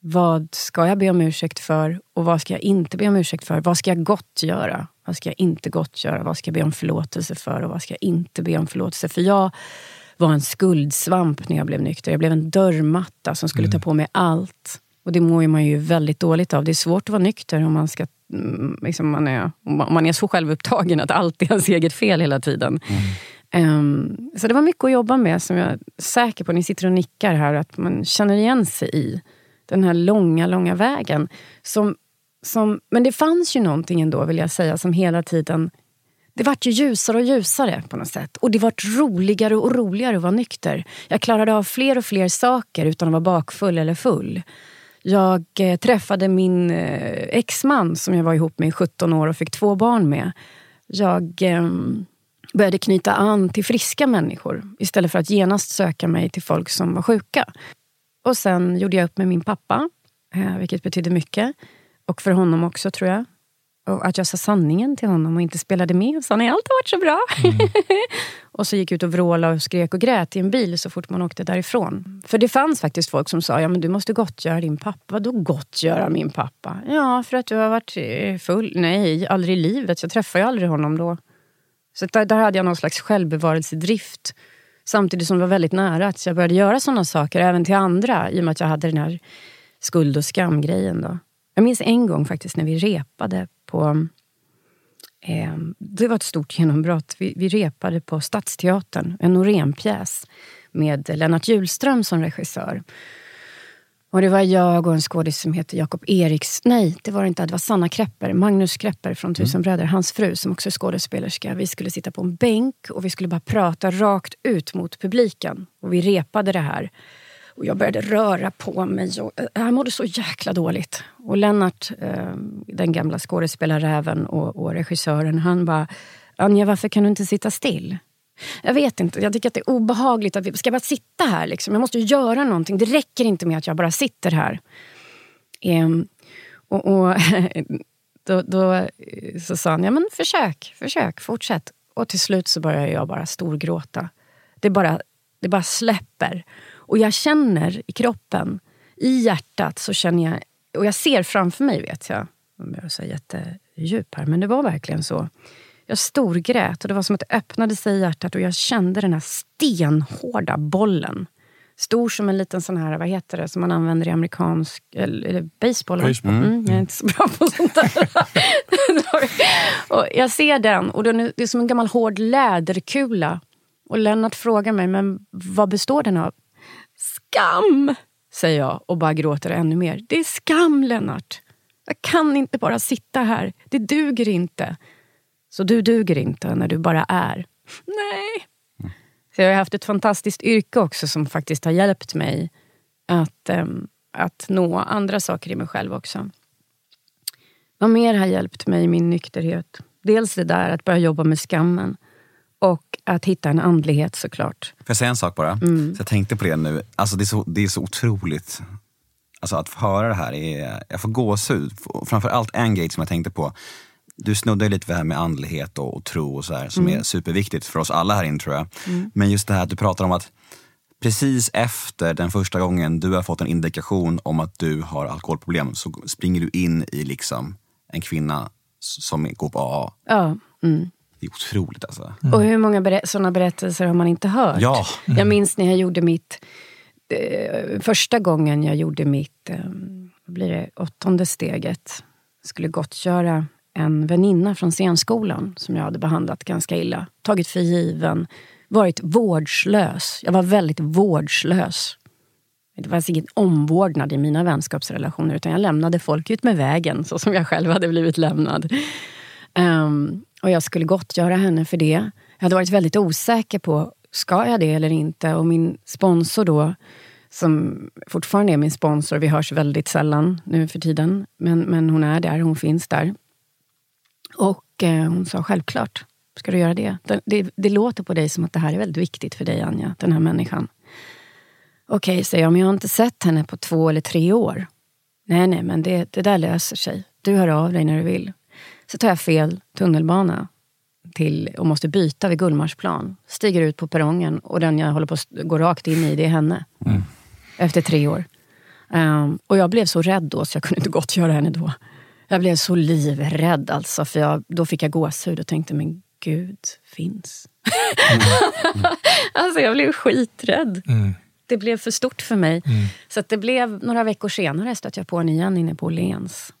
Vad ska jag be om ursäkt för och vad ska jag inte be om ursäkt för? Vad ska jag gott göra? Vad ska jag inte gott göra? Vad ska jag be om förlåtelse för och vad ska jag inte be om förlåtelse för? Jag var en skuldsvamp när jag blev nykter. Jag blev en dörrmatta som skulle mm. ta på mig allt. Och det mår man ju väldigt dåligt av. Det är svårt att vara nykter om man, ska, mm, liksom man, är, om man är så självupptagen att allt är ens eget fel hela tiden. Mm. Um, så det var mycket att jobba med som jag är säker på, ni sitter och nickar här, att man känner igen sig i. Den här långa, långa vägen. Som som, men det fanns ju någonting ändå, vill jag säga, som hela tiden... Det vart ju ljusare och ljusare på något sätt. Och det vart roligare och roligare att vara nykter. Jag klarade av fler och fler saker utan att vara bakfull eller full. Jag eh, träffade min eh, exman som jag var ihop med i 17 år och fick två barn med. Jag eh, började knyta an till friska människor istället för att genast söka mig till folk som var sjuka. Och sen gjorde jag upp med min pappa, eh, vilket betydde mycket. Och för honom också, tror jag. Och att jag sa sanningen till honom och inte spelade med. Sa nej, allt har varit så bra. Mm. och så gick ut och vrålade och skrek och grät i en bil så fort man åkte därifrån. För det fanns faktiskt folk som sa, ja men du måste gottgöra din pappa. Vadå gottgöra min pappa? Ja, för att du har varit eh, full. Nej, aldrig i livet. Jag träffade ju aldrig honom då. Så där, där hade jag någon slags självbevarelsedrift. Samtidigt som det var väldigt nära att jag började göra såna saker även till andra. I och med att jag hade den här skuld och skamgrejen. Då. Jag minns en gång faktiskt när vi repade på Eh, det var ett stort genombrott. Vi, vi repade på Stadsteatern, en Norénpjäs med Lennart Hjulström som regissör. Och det var jag och en skådis som heter Jakob Eriks... Nej, det var det inte. Det var Sanna Krepper, Magnus Krepper från Tusen bröder, hans fru som också är skådespelerska. Vi skulle sitta på en bänk och vi skulle bara prata rakt ut mot publiken. Och vi repade det här. Och jag började röra på mig och eh, jag mådde så jäkla dåligt. Och Lennart, eh, den gamla skådespelarräven och, och regissören, han bara Anja, varför kan du inte sitta still? Jag vet inte, jag tycker att det är obehagligt. att vi Ska jag bara sitta här? Liksom? Jag måste ju göra någonting. Det räcker inte med att jag bara sitter här. Ehm, och, och då, då, eh, så sa han, ja men försök, försök, fortsätt. Och till slut så började jag bara storgråta. Det bara, det bara släpper. Och jag känner i kroppen, i hjärtat, så känner jag... Och jag ser framför mig, vet jag. Jag är så jättedjup här, men det var verkligen så. Jag storgrät och det var som att det öppnade sig i hjärtat och jag kände den här stenhårda bollen. Stor som en liten sån här, vad heter det, som man använder i amerikansk eller, baseball. baseball. Mm, jag är inte så bra på sånt där. och jag ser den och den är, det är som en gammal hård läderkula. Och Lennart frågar mig, men vad består den av? Skam, säger jag och bara gråter ännu mer. Det är skam, Lennart. Jag kan inte bara sitta här. Det duger inte. Så du duger inte när du bara är. Nej. Så jag har haft ett fantastiskt yrke också som faktiskt har hjälpt mig att, äm, att nå andra saker i mig själv också. Vad mer har hjälpt mig i min nykterhet? Dels det där att börja jobba med skammen. Och att hitta en andlighet såklart. Får jag säga en sak bara? Mm. Så jag tänkte på det nu. Alltså det, är så, det är så otroligt. Alltså att höra det här, är, jag får gåshud. Framför allt en grej som jag tänkte på du snuddade lite vid det här med andlighet och, och tro och så här, som mm. är superviktigt för oss alla här inne tror jag. Mm. Men just det här att du pratar om att precis efter den första gången du har fått en indikation om att du har alkoholproblem så springer du in i liksom en kvinna som går på AA. Ja. Mm. Det är otroligt alltså. Och hur många ber sådana berättelser har man inte hört? Ja. Jag minns när jag gjorde mitt... Eh, första gången jag gjorde mitt eh, vad blir det, åttonde steget. Skulle gottgöra en väninna från scenskolan som jag hade behandlat ganska illa. Tagit för given, varit vårdslös. Jag var väldigt vårdslös. Det fanns ingen omvårdnad i mina vänskapsrelationer utan jag lämnade folk ut med vägen så som jag själv hade blivit lämnad. Um, och jag skulle gottgöra henne för det. Jag hade varit väldigt osäker på, ska jag det eller inte? Och min sponsor då, som fortfarande är min sponsor, vi hörs väldigt sällan nu för tiden, men, men hon är där, hon finns där. Och eh, hon sa självklart ska du göra det. det. det. det. låter på dig som att det här är väldigt viktigt för dig, Anja, den här människan. Okej, okay, säger jag, men jag har inte sett henne på två eller tre år. Nej, nej, men det, det där löser sig. Du hör av dig när du vill. Så tar jag fel tunnelbana till, och måste byta vid Gullmarsplan. Stiger ut på perrongen och den jag håller på att gå rakt in i, det är henne. Mm. Efter tre år. Um, och jag blev så rädd då så jag kunde inte gott göra henne då. Jag blev så livrädd alltså, för jag, då fick jag gåshud och tänkte, men Gud finns. Mm. Mm. alltså jag blev skiträdd. Mm. Det blev för stort för mig. Mm. Så det blev några veckor senare stötte jag på henne igen inne på Åhléns.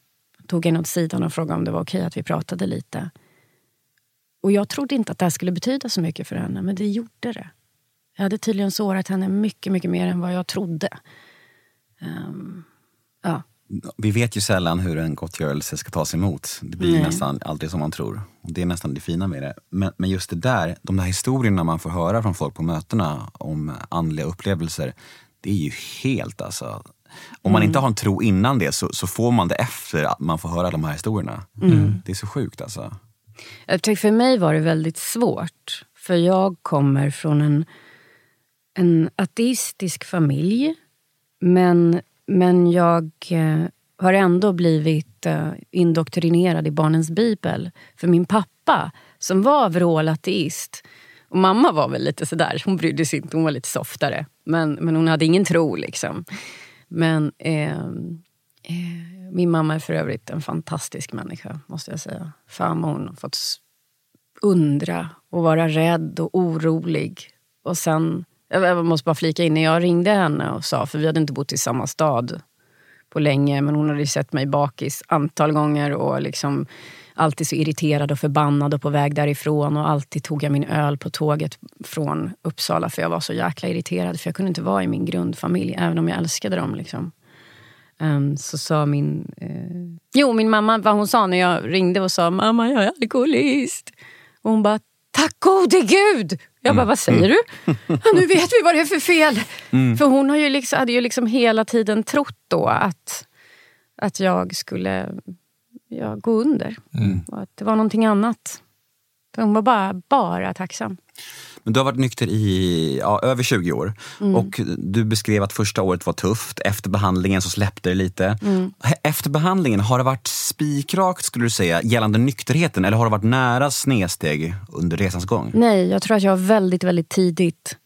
Tog henne åt sidan och frågade om det var okej att vi pratade lite. Och jag trodde inte att det här skulle betyda så mycket för henne, men det gjorde det. Jag hade tydligen sårat henne mycket, mycket mer än vad jag trodde. Um, ja vi vet ju sällan hur en gottgörelse ska tas emot. Det blir Nej. nästan aldrig som man tror. Och det är nästan det fina med det. Men, men just det där, de där historierna man får höra från folk på mötena om andliga upplevelser. Det är ju helt alltså. Om man mm. inte har en tro innan det så, så, får man det efter att man får höra de här historierna. Mm. Det är så sjukt alltså. Jag tycker för mig var det väldigt svårt. För jag kommer från en, en ateistisk familj. Men men jag eh, har ändå blivit eh, indoktrinerad i barnens bibel. För min pappa, som var vrålateist, och mamma var väl lite sådär, hon brydde sig inte, hon var lite softare. Men, men hon hade ingen tro liksom. Men eh, eh, min mamma är för övrigt en fantastisk människa, måste jag säga. Fan vad hon har fått undra och vara rädd och orolig. Och sen jag måste bara flika in, när jag ringde henne och sa, för vi hade inte bott i samma stad på länge, men hon hade sett mig bakis antal gånger och liksom alltid så irriterad och förbannad och på väg därifrån. Och alltid tog jag min öl på tåget från Uppsala för jag var så jäkla irriterad. För jag kunde inte vara i min grundfamilj, även om jag älskade dem. Liksom. Um, så sa min... Uh... Jo, min mamma, vad hon sa när jag ringde och sa mamma jag är alkoholist. Och hon bara, tack gode gud! Jag bara, mm. vad säger du? Ja, nu vet vi vad det är för fel. Mm. För hon har ju liksom, hade ju liksom hela tiden trott då att, att jag skulle ja, gå under. Mm. Och att det var någonting annat. Hon var bara, bara tacksam. Men du har varit nykter i ja, över 20 år mm. och du beskrev att första året var tufft. Efter behandlingen så släppte det lite. Mm. Efter behandlingen, har det varit spikrakt skulle du säga gällande nykterheten eller har det varit nära snedsteg under resans gång? Nej, jag tror att jag väldigt, väldigt tidigt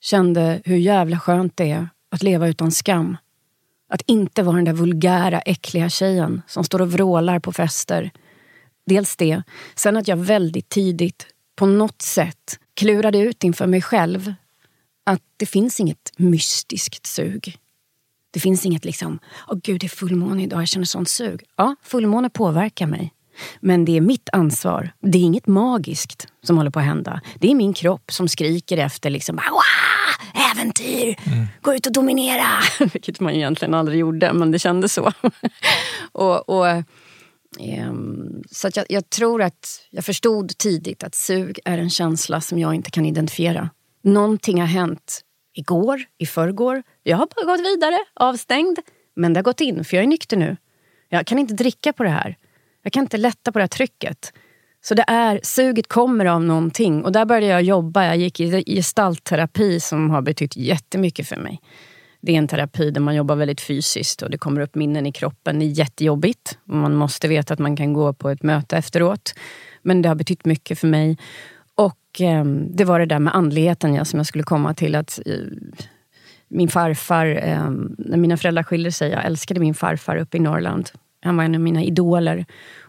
kände hur jävla skönt det är att leva utan skam. Att inte vara den där vulgära, äckliga tjejen som står och vrålar på fester. Dels det. Sen att jag väldigt tidigt, på något sätt, klurade ut inför mig själv att det finns inget mystiskt sug. Det finns inget liksom, åh oh, gud det är fullmåne idag, jag känner sånt sug. Ja, fullmåne påverkar mig. Men det är mitt ansvar. Det är inget magiskt som håller på att hända. Det är min kropp som skriker efter liksom, äventyr, mm. gå ut och dominera. Vilket man egentligen aldrig gjorde, men det kändes så. och, och Um, så jag, jag, tror att jag förstod tidigt att sug är en känsla som jag inte kan identifiera. Någonting har hänt igår, i förrgår. Jag har bara gått vidare, avstängd. Men det har gått in, för jag är nykter nu. Jag kan inte dricka på det här. Jag kan inte lätta på det här trycket. Så det är, suget kommer av någonting. Och där började jag jobba. Jag gick i gestaltterapi som har betytt jättemycket för mig. Det är en terapi där man jobbar väldigt fysiskt och det kommer upp minnen i kroppen. Det är jättejobbigt. Man måste veta att man kan gå på ett möte efteråt. Men det har betytt mycket för mig. Och eh, det var det där med andligheten ja, som jag skulle komma till. att eh, Min farfar, eh, när mina föräldrar skilde sig, jag älskade min farfar uppe i Norrland. Han var en av mina idoler.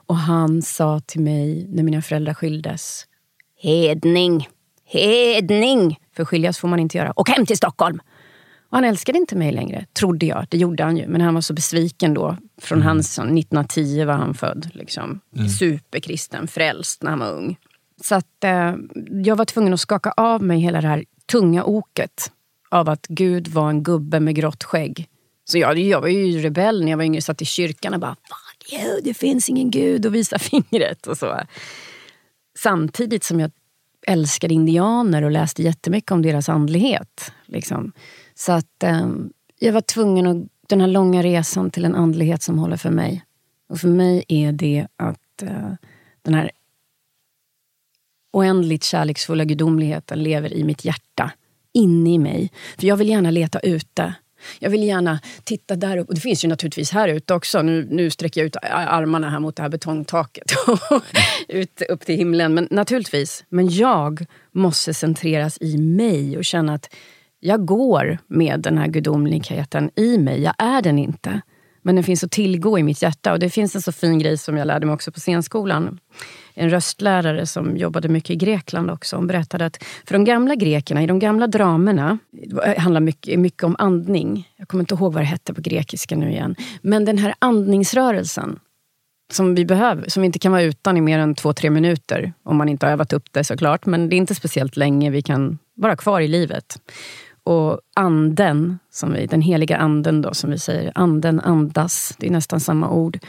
Och han sa till mig när mina föräldrar skildes. Hedning, hedning! För skiljas får man inte göra. Och hem till Stockholm! Och han älskade inte mig längre, trodde jag. Det gjorde han ju. Men han var så besviken då. Från mm. hans, 1910 var han född. Liksom. Mm. Superkristen, frälst när han var ung. Så att, eh, jag var tvungen att skaka av mig hela det här tunga oket av att Gud var en gubbe med grått skägg. Så jag, jag var ju rebell när jag var yngre, satt i kyrkan och bara you, det finns ingen gud och visa fingret. Och så. Samtidigt som jag älskade indianer och läste jättemycket om deras andlighet. Liksom. Så att eh, jag var tvungen att, den här långa resan till en andlighet som håller för mig. Och för mig är det att eh, den här oändligt kärleksfulla gudomligheten lever i mitt hjärta, inne i mig. För jag vill gärna leta ute. Jag vill gärna titta där uppe. Det finns ju naturligtvis här ute också. Nu, nu sträcker jag ut armarna här mot det här betongtaket. ut upp till himlen. Men naturligtvis. Men jag måste centreras i mig och känna att jag går med den här gudomligheten i mig. Jag är den inte. Men den finns att tillgå i mitt hjärta. Och det finns en så fin grej som jag lärde mig också på scenskolan. En röstlärare som jobbade mycket i Grekland också. Hon berättade att för de gamla grekerna, i de gamla dramerna, det handlar mycket, mycket om andning. Jag kommer inte ihåg vad det hette på grekiska nu igen. Men den här andningsrörelsen som vi behöver, som vi inte kan vara utan i mer än två, tre minuter. Om man inte har övat upp det såklart. Men det är inte speciellt länge vi kan vara kvar i livet. Och anden, som vi, den heliga anden då, som vi säger, anden andas, det är nästan samma ord.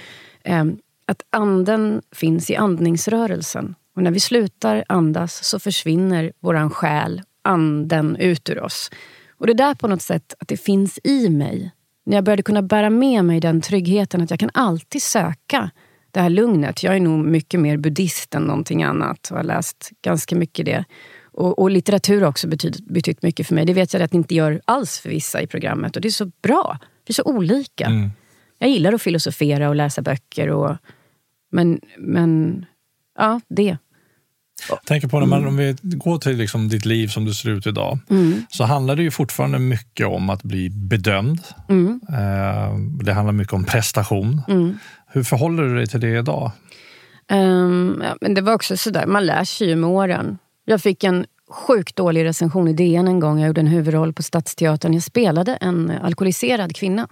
Ehm, att anden finns i andningsrörelsen. Och när vi slutar andas så försvinner våran själ, anden, ut ur oss. Och det där på något sätt, att det finns i mig. När jag började kunna bära med mig den tryggheten att jag kan alltid söka det här lugnet. Jag är nog mycket mer buddhist än någonting annat och har läst ganska mycket det. Och, och litteratur har också betytt, betytt mycket för mig. Det vet jag att det inte gör alls för vissa i programmet. Och det är så bra. Vi är så olika. Mm. Jag gillar att filosofera och läsa böcker. Och, men, men ja, det. Jag tänker på när man, mm. om vi går till liksom ditt liv som det ser ut idag, mm. så handlar det ju fortfarande mycket om att bli bedömd. Mm. Eh, det handlar mycket om prestation. Mm. Hur förhåller du dig till det idag? Um, ja, men det var också sådär, man lär sig ju med åren. Jag fick en sjukt dålig recension i DN en gång. Jag gjorde en huvudroll på Stadsteatern. Jag spelade en alkoholiserad kvinna.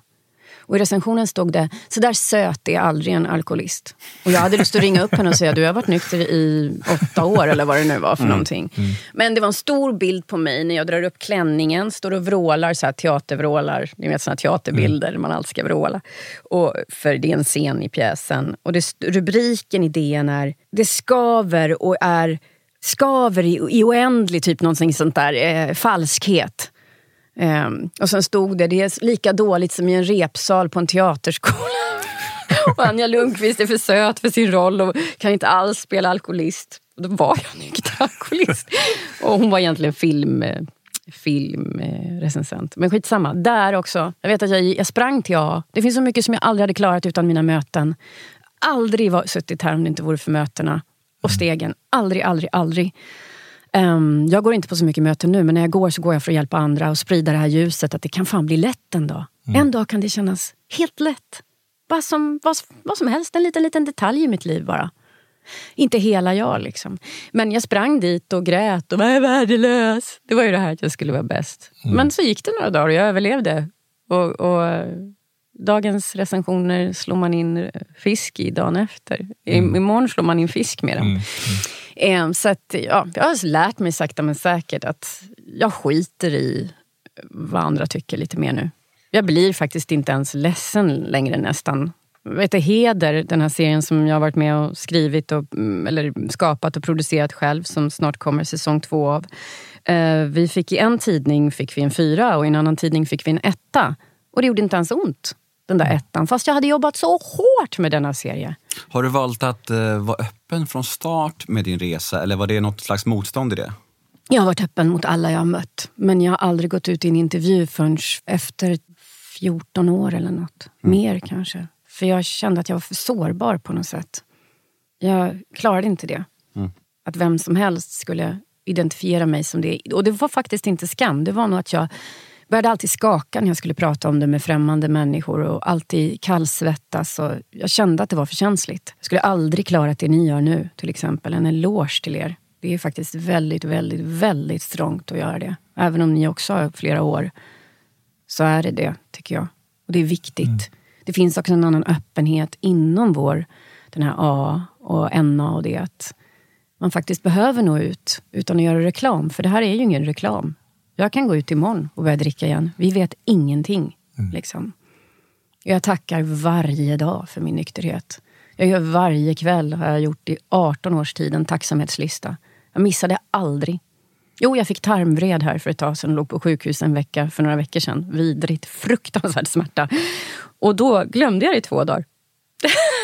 Och i recensionen stod det, så där söt är aldrig en alkoholist. Och jag hade lust att ringa upp henne och säga, du har varit nykter i åtta år eller vad det nu var för mm. någonting. Mm. Men det var en stor bild på mig när jag drar upp klänningen, står och vrålar, så här teatervrålar. Ni vet såna teaterbilder, mm. man alltid ska vråla. Och, för det är en scen i pjäsen. Och det, rubriken i DN är, det skaver och är skaver i, i oändlig, typ någonting sånt där, eh, falskhet. Um, och sen stod det, det är lika dåligt som i en repsal på en teaterskola. och Anja Lundqvist är för söt för sin roll och kan inte alls spela alkoholist. Och då var jag nykter alkoholist. och hon var egentligen film, eh, filmrecensent. Men skitsamma, där också. Jag vet att jag, jag sprang till A. Det finns så mycket som jag aldrig hade klarat utan mina möten. Aldrig var, suttit här om det inte vore för mötena och stegen. Aldrig, aldrig, aldrig. Um, jag går inte på så mycket möten nu, men när jag går så går jag för att hjälpa andra och sprida det här ljuset. Att det kan fan bli lätt en dag. Mm. En dag kan det kännas helt lätt. Bara som, vad, vad som helst, en liten, liten detalj i mitt liv bara. Inte hela jag liksom. Men jag sprang dit och grät och var värdelös. Det var ju det här att jag skulle vara bäst. Mm. Men så gick det några dagar och jag överlevde. Och, och dagens recensioner slår man in fisk i dagen efter. Mm. Imorgon slår man in fisk med dem. Mm. Mm. Så att, ja, jag har lärt mig sakta men säkert att jag skiter i vad andra tycker lite mer nu. Jag blir faktiskt inte ens ledsen längre nästan. Vet du, Heder, den här serien som jag har varit med och skrivit och, mm, eller skapat och producerat själv som snart kommer säsong två av. Eh, vi fick I en tidning fick vi en fyra och i en annan tidning fick vi en etta. Och det gjorde inte ens ont den där ettan. Fast jag hade jobbat så hårt med denna serie. Har du valt att uh, vara öppen från start med din resa eller var det något slags motstånd i det? Jag har varit öppen mot alla jag har mött. Men jag har aldrig gått ut i en intervju förrän efter 14 år eller något. Mm. Mer kanske. För jag kände att jag var för sårbar på något sätt. Jag klarade inte det. Mm. Att vem som helst skulle identifiera mig som det. Och det var faktiskt inte skam. Det var nog att jag började alltid skaka när jag skulle prata om det med främmande människor och alltid kallsvettas. Och jag kände att det var för känsligt. Jag skulle aldrig klarat det ni gör nu, till exempel. En eloge till er. Det är faktiskt väldigt, väldigt, väldigt strångt att göra det. Även om ni också har flera år, så är det det, tycker jag. Och det är viktigt. Mm. Det finns också en annan öppenhet inom vår, den här A och NA och det. Att man faktiskt behöver nå ut utan att göra reklam. För det här är ju ingen reklam. Jag kan gå ut imorgon och börja dricka igen. Vi vet ingenting. Mm. Liksom. Jag tackar varje dag för min nykterhet. Jag gör varje kväll, har jag gjort i 18 års tid, en tacksamhetslista. Jag missade aldrig. Jo, jag fick tarmvred här för ett tag sedan och låg på sjukhus en vecka för några veckor sedan. Vidrigt, fruktansvärd smärta. Och då glömde jag det i två dagar.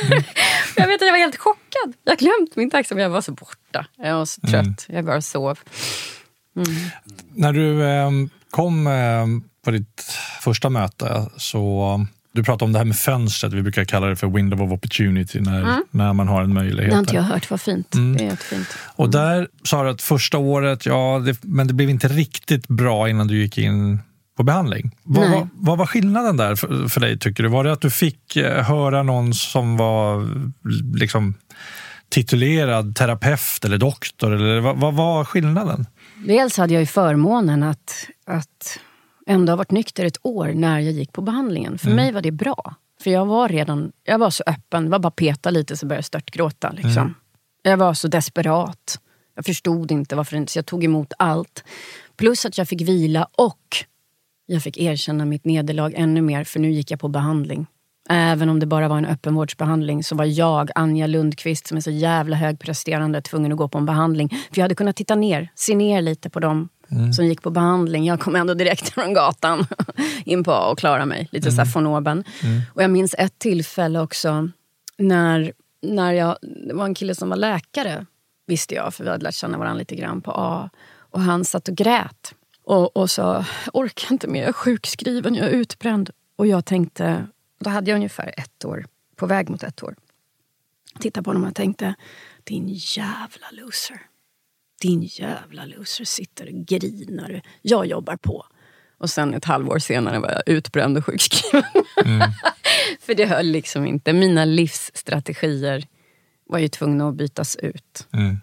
Mm. jag vet att jag var helt chockad. Jag glömt min tacksamhet. Jag var så borta. Jag var så trött. Mm. Jag bara sov. Mm. När du eh, kom eh, på ditt första möte så du pratade om det här med fönstret, vi brukar kalla det för window of opportunity, när, mm. när man har en möjlighet. Det har inte jag hört, vad fint. Mm. Det är jättefint. Mm. Och där sa du att första året, ja, det, men det blev inte riktigt bra innan du gick in på behandling. Vad, vad, vad, var skillnaden där för, för dig, tycker du? Var det att du fick eh, höra någon som var liksom titulerad terapeut eller doktor? Eller vad, vad var skillnaden? Dels hade jag ju förmånen att, att ändå ha varit nykter ett år när jag gick på behandlingen. För mm. mig var det bra. För jag var redan jag var så öppen. Det var bara peta lite så började jag störtgråta. Liksom. Mm. Jag var så desperat. Jag förstod inte varför inte, så jag tog emot allt. Plus att jag fick vila och jag fick erkänna mitt nederlag ännu mer för nu gick jag på behandling. Även om det bara var en öppenvårdsbehandling så var jag, Anja Lundqvist, som är så jävla högpresterande, tvungen att gå på en behandling. För jag hade kunnat titta ner, se ner lite på dem mm. som gick på behandling. Jag kom ändå direkt från gatan in på och klarade mig. Lite mm. så här von oben. Mm. Och jag minns ett tillfälle också när, när jag, det var en kille som var läkare, visste jag, för vi hade lärt känna varandra lite grann på A. Och han satt och grät och, och sa, orkar inte mer, jag är sjukskriven, jag är utbränd. Och jag tänkte, då hade jag ungefär ett år, på väg mot ett år. Titta på honom och tänkte, din jävla loser. Din jävla loser sitter och grinar. Jag jobbar på. Och sen ett halvår senare var jag utbränd och sjukskriven. Mm. För det höll liksom inte. Mina livsstrategier var ju tvungna att bytas ut. Mm.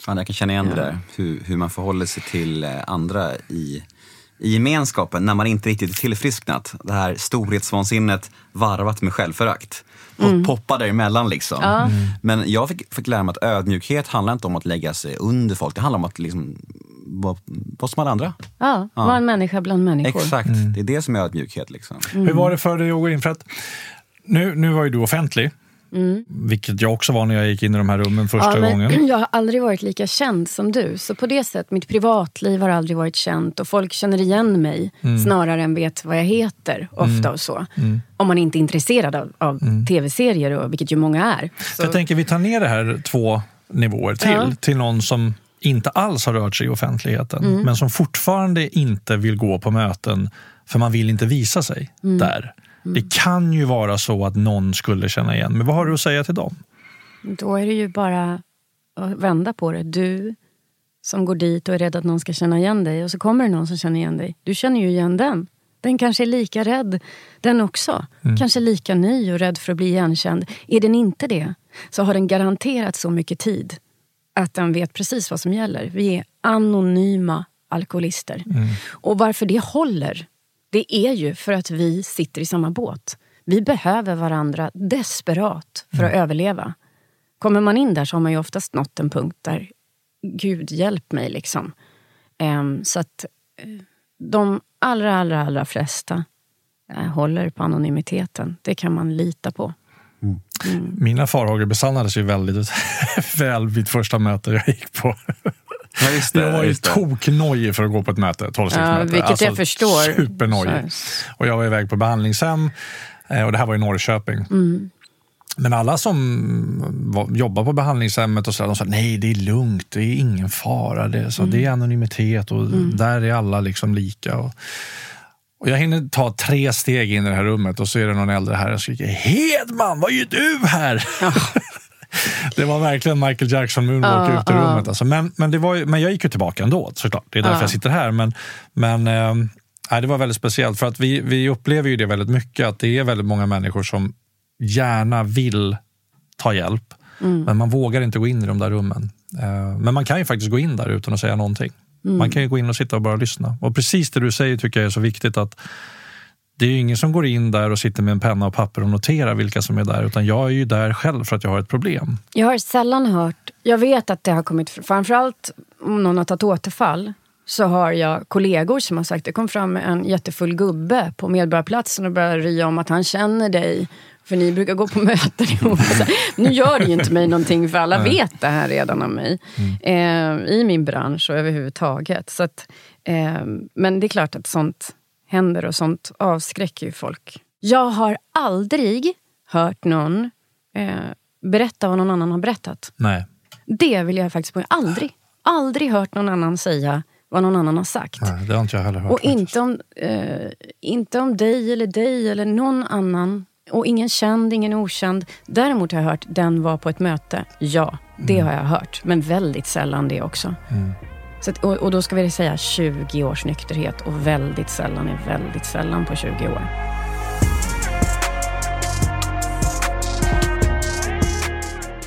Fan, jag kan känna igen ja. det där. Hur, hur man förhåller sig till eh, andra i i gemenskapen när man inte riktigt är tillfrisknat. Det här storhetsvansinnet varvat med självförakt. Och poppa däremellan liksom. Ja. Men jag fick, fick lära mig att ödmjukhet handlar inte om att lägga sig under folk. Det handlar om att liksom, vara, vara som alla andra. Ja, var en människa bland människor. Exakt, det är det som är ödmjukhet. Liksom. Hur var det för dig att gå in? För att nu, nu var ju du offentlig, vilket jag också var när jag gick in i de här rummen första Mm. Ja, men gången. Jag har aldrig varit lika känd som du. Så på det sättet, mitt privatliv har aldrig varit känt och folk känner igen mig Mm. snarare än vet vad jag heter ofta och så. Om man inte är intresserad av, av Mm. tv-serier, och, vilket ju många är. Så, Jag tänker vi tar ner det här två nivåer till, Ja. till någon som inte alls har rört sig i offentligheten, Mm. men som fortfarande inte vill gå på möten för man vill inte visa sig Mm. där. Det kan ju vara så att någon skulle känna igen, men vad har du att säga till dem? Då är det ju bara att vända på det. Du som går dit och är rädd att någon ska känna igen dig och så kommer det någon som känner igen dig. Du känner ju igen den. Den kanske är lika rädd, den också. Kanske lika ny och rädd för att bli igenkänd. Är den inte det, så har den garanterat så mycket tid att den vet precis vad som gäller. Vi är anonyma alkoholister. Och varför det håller, det är ju för att vi sitter i samma båt. Vi behöver varandra desperat för att överleva. Kommer man in där så har man ju oftast nått en punkt där Gud hjälp mig liksom. Ehm, så att eh, de allra, allra, allra flesta eh, håller på anonymiteten. Det kan man lita på. Mina farhågor besannades ju väldigt väl vid första mötet jag gick på. Ja, just Jag var ju det. toknojig för att gå på ett möte, Ja, vilket jag förstår. Supernojig. Och jag var iväg på behandlingshem eh, och det här var i Norrköping. Mm. Men alla som jobbar på behandlingshemmet och så, de sa nej det är lugnt, det är ingen fara, det är, så, det är Mm. anonymitet och där är alla liksom lika. Och, och jag hinner ta tre steg in i det här rummet och så är det någon äldre här och skriker Hedman, vad gör du här? det var verkligen Michael Jackson moonwalk Ja, ut ur ja. rummet. Alltså. Men, men, det var ju, men jag gick ju tillbaka ändå såklart. Det är därför Ja. jag sitter här. Men, men eh, nej, det var väldigt speciellt för att vi, vi upplever ju det väldigt mycket att det är väldigt många människor som gärna vill ta hjälp. Men man vågar inte gå in i de där rummen. Eh, Men man kan ju faktiskt gå in där utan att säga någonting. Man kan ju gå in och sitta och bara lyssna. Och precis det du säger tycker jag är så viktigt att det är ju ingen som går in där och sitter med en penna och papper och noterar vilka som är där. Utan jag är ju där själv för att jag har ett problem. Jag har sällan hört... Jag vet att det har kommit... Framförallt om någon har tagit återfall så har jag kollegor som har sagt det kom fram en jättefull gubbe på Medborgarplatsen och började rya om att han känner dig. För ni brukar gå på möten ihop. Nu gör det ju inte mig någonting för alla vet det här redan om mig. Eh, I min bransch och överhuvudtaget. Så att, eh, men det är klart att sånt händer och sånt avskräcker ju folk. Jag har aldrig hört någon eh, berätta vad någon annan har berättat. Nej. Det vill jag faktiskt på. Aldrig. Aldrig hört någon annan säga vad någon annan har sagt. Nej, det har inte jag heller hört. Och faktiskt. inte om, eh, inte om dig eller dig eller någon annan. Och ingen känd, ingen okänd. Däremot har jag hört den var på ett möte. Ja, det har jag hört. Men väldigt sällan det också. Så att, och, och då ska vi säga 20 års nykterhet. Och väldigt sällan är väldigt sällan på 20 år.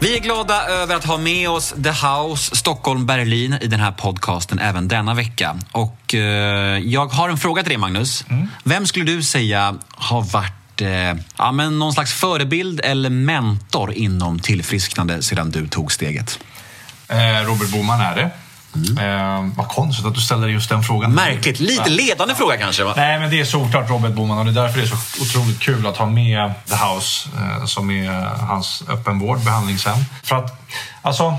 Vi är glada över att ha med oss The House Stockholm Berlin i den här podcasten även denna vecka. Och eh, jag har en fråga till dig Magnus. Vem skulle du säga har varit eh, ja, men någon slags förebild eller mentor inom tillfrisknande sedan du tog steget? Eh, Robert Boman är det. Eh, vad konstigt att du ställer just den frågan. Märkligt, lite ledande fråga kanske? Va? Nej, men det är såklart Robert Boman och det är därför det är så otroligt kul att ha med The House eh, som är hans öppenvård, behandlingshem. För att, alltså,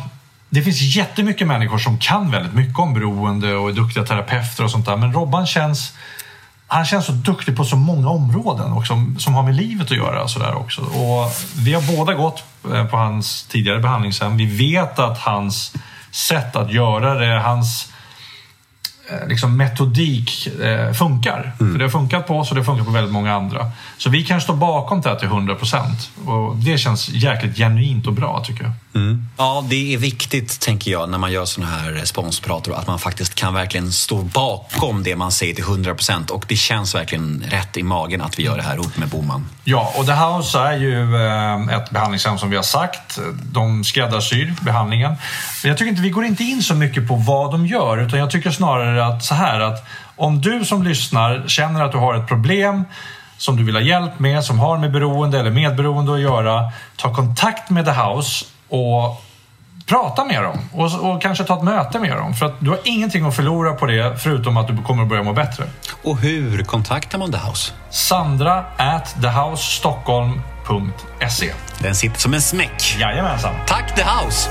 det finns jättemycket människor som kan väldigt mycket om beroende och är duktiga terapeuter och sånt där. Men Robban känns han känns så duktig på så många områden och som, som har med livet att göra. Så där också. Och vi har båda gått eh, på hans tidigare behandlingshem. Vi vet att hans sätt att göra det, hans liksom metodik eh, funkar. För det har funkat på oss och det funkar på väldigt många andra. Så vi kan stå bakom det här till 100 procent. Och det känns jäkligt genuint och bra tycker jag. Ja, det är viktigt tänker jag när man gör såna här responsprator att man faktiskt kan verkligen stå bakom det man säger till 100% och det känns verkligen rätt i magen att vi gör det här ihop med Boman. Ja, och The House är ju eh, ett behandlingshem som vi har sagt. De skräddarsyr behandlingen. Men jag tycker inte vi går inte in så mycket på vad de gör utan jag tycker snarare att så här att Om du som lyssnar känner att du har ett problem som du vill ha hjälp med, som har med beroende eller medberoende att göra, ta kontakt med The House och prata med dem och, och, kanske ta ett möte med dem. För att du har ingenting att förlora på det förutom att du kommer att börja må bättre. Och hur kontaktar man The House? Sandra at thehousestockholm.se Den sitter som en smäck. Jajamensan. Tack The House!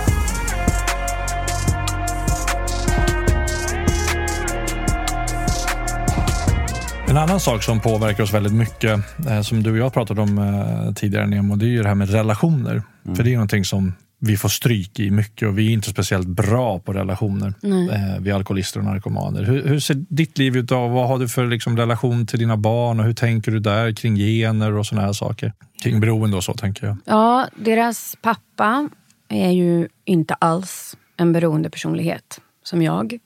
En annan sak som påverkar oss väldigt mycket, eh, som du och jag pratade om eh, tidigare Nemo, det är ju det här med relationer. Mm. För det är någonting som vi får stryk i mycket och vi är inte speciellt bra på relationer, eh, vi alkoholister och narkomaner. Hur, hur, ser ditt liv ut? Då? Vad har du för liksom, relation till dina barn och hur tänker du där kring gener och såna här saker? Kring beroende och så tänker jag. Ja, deras pappa är ju inte alls en beroende personlighet som jag.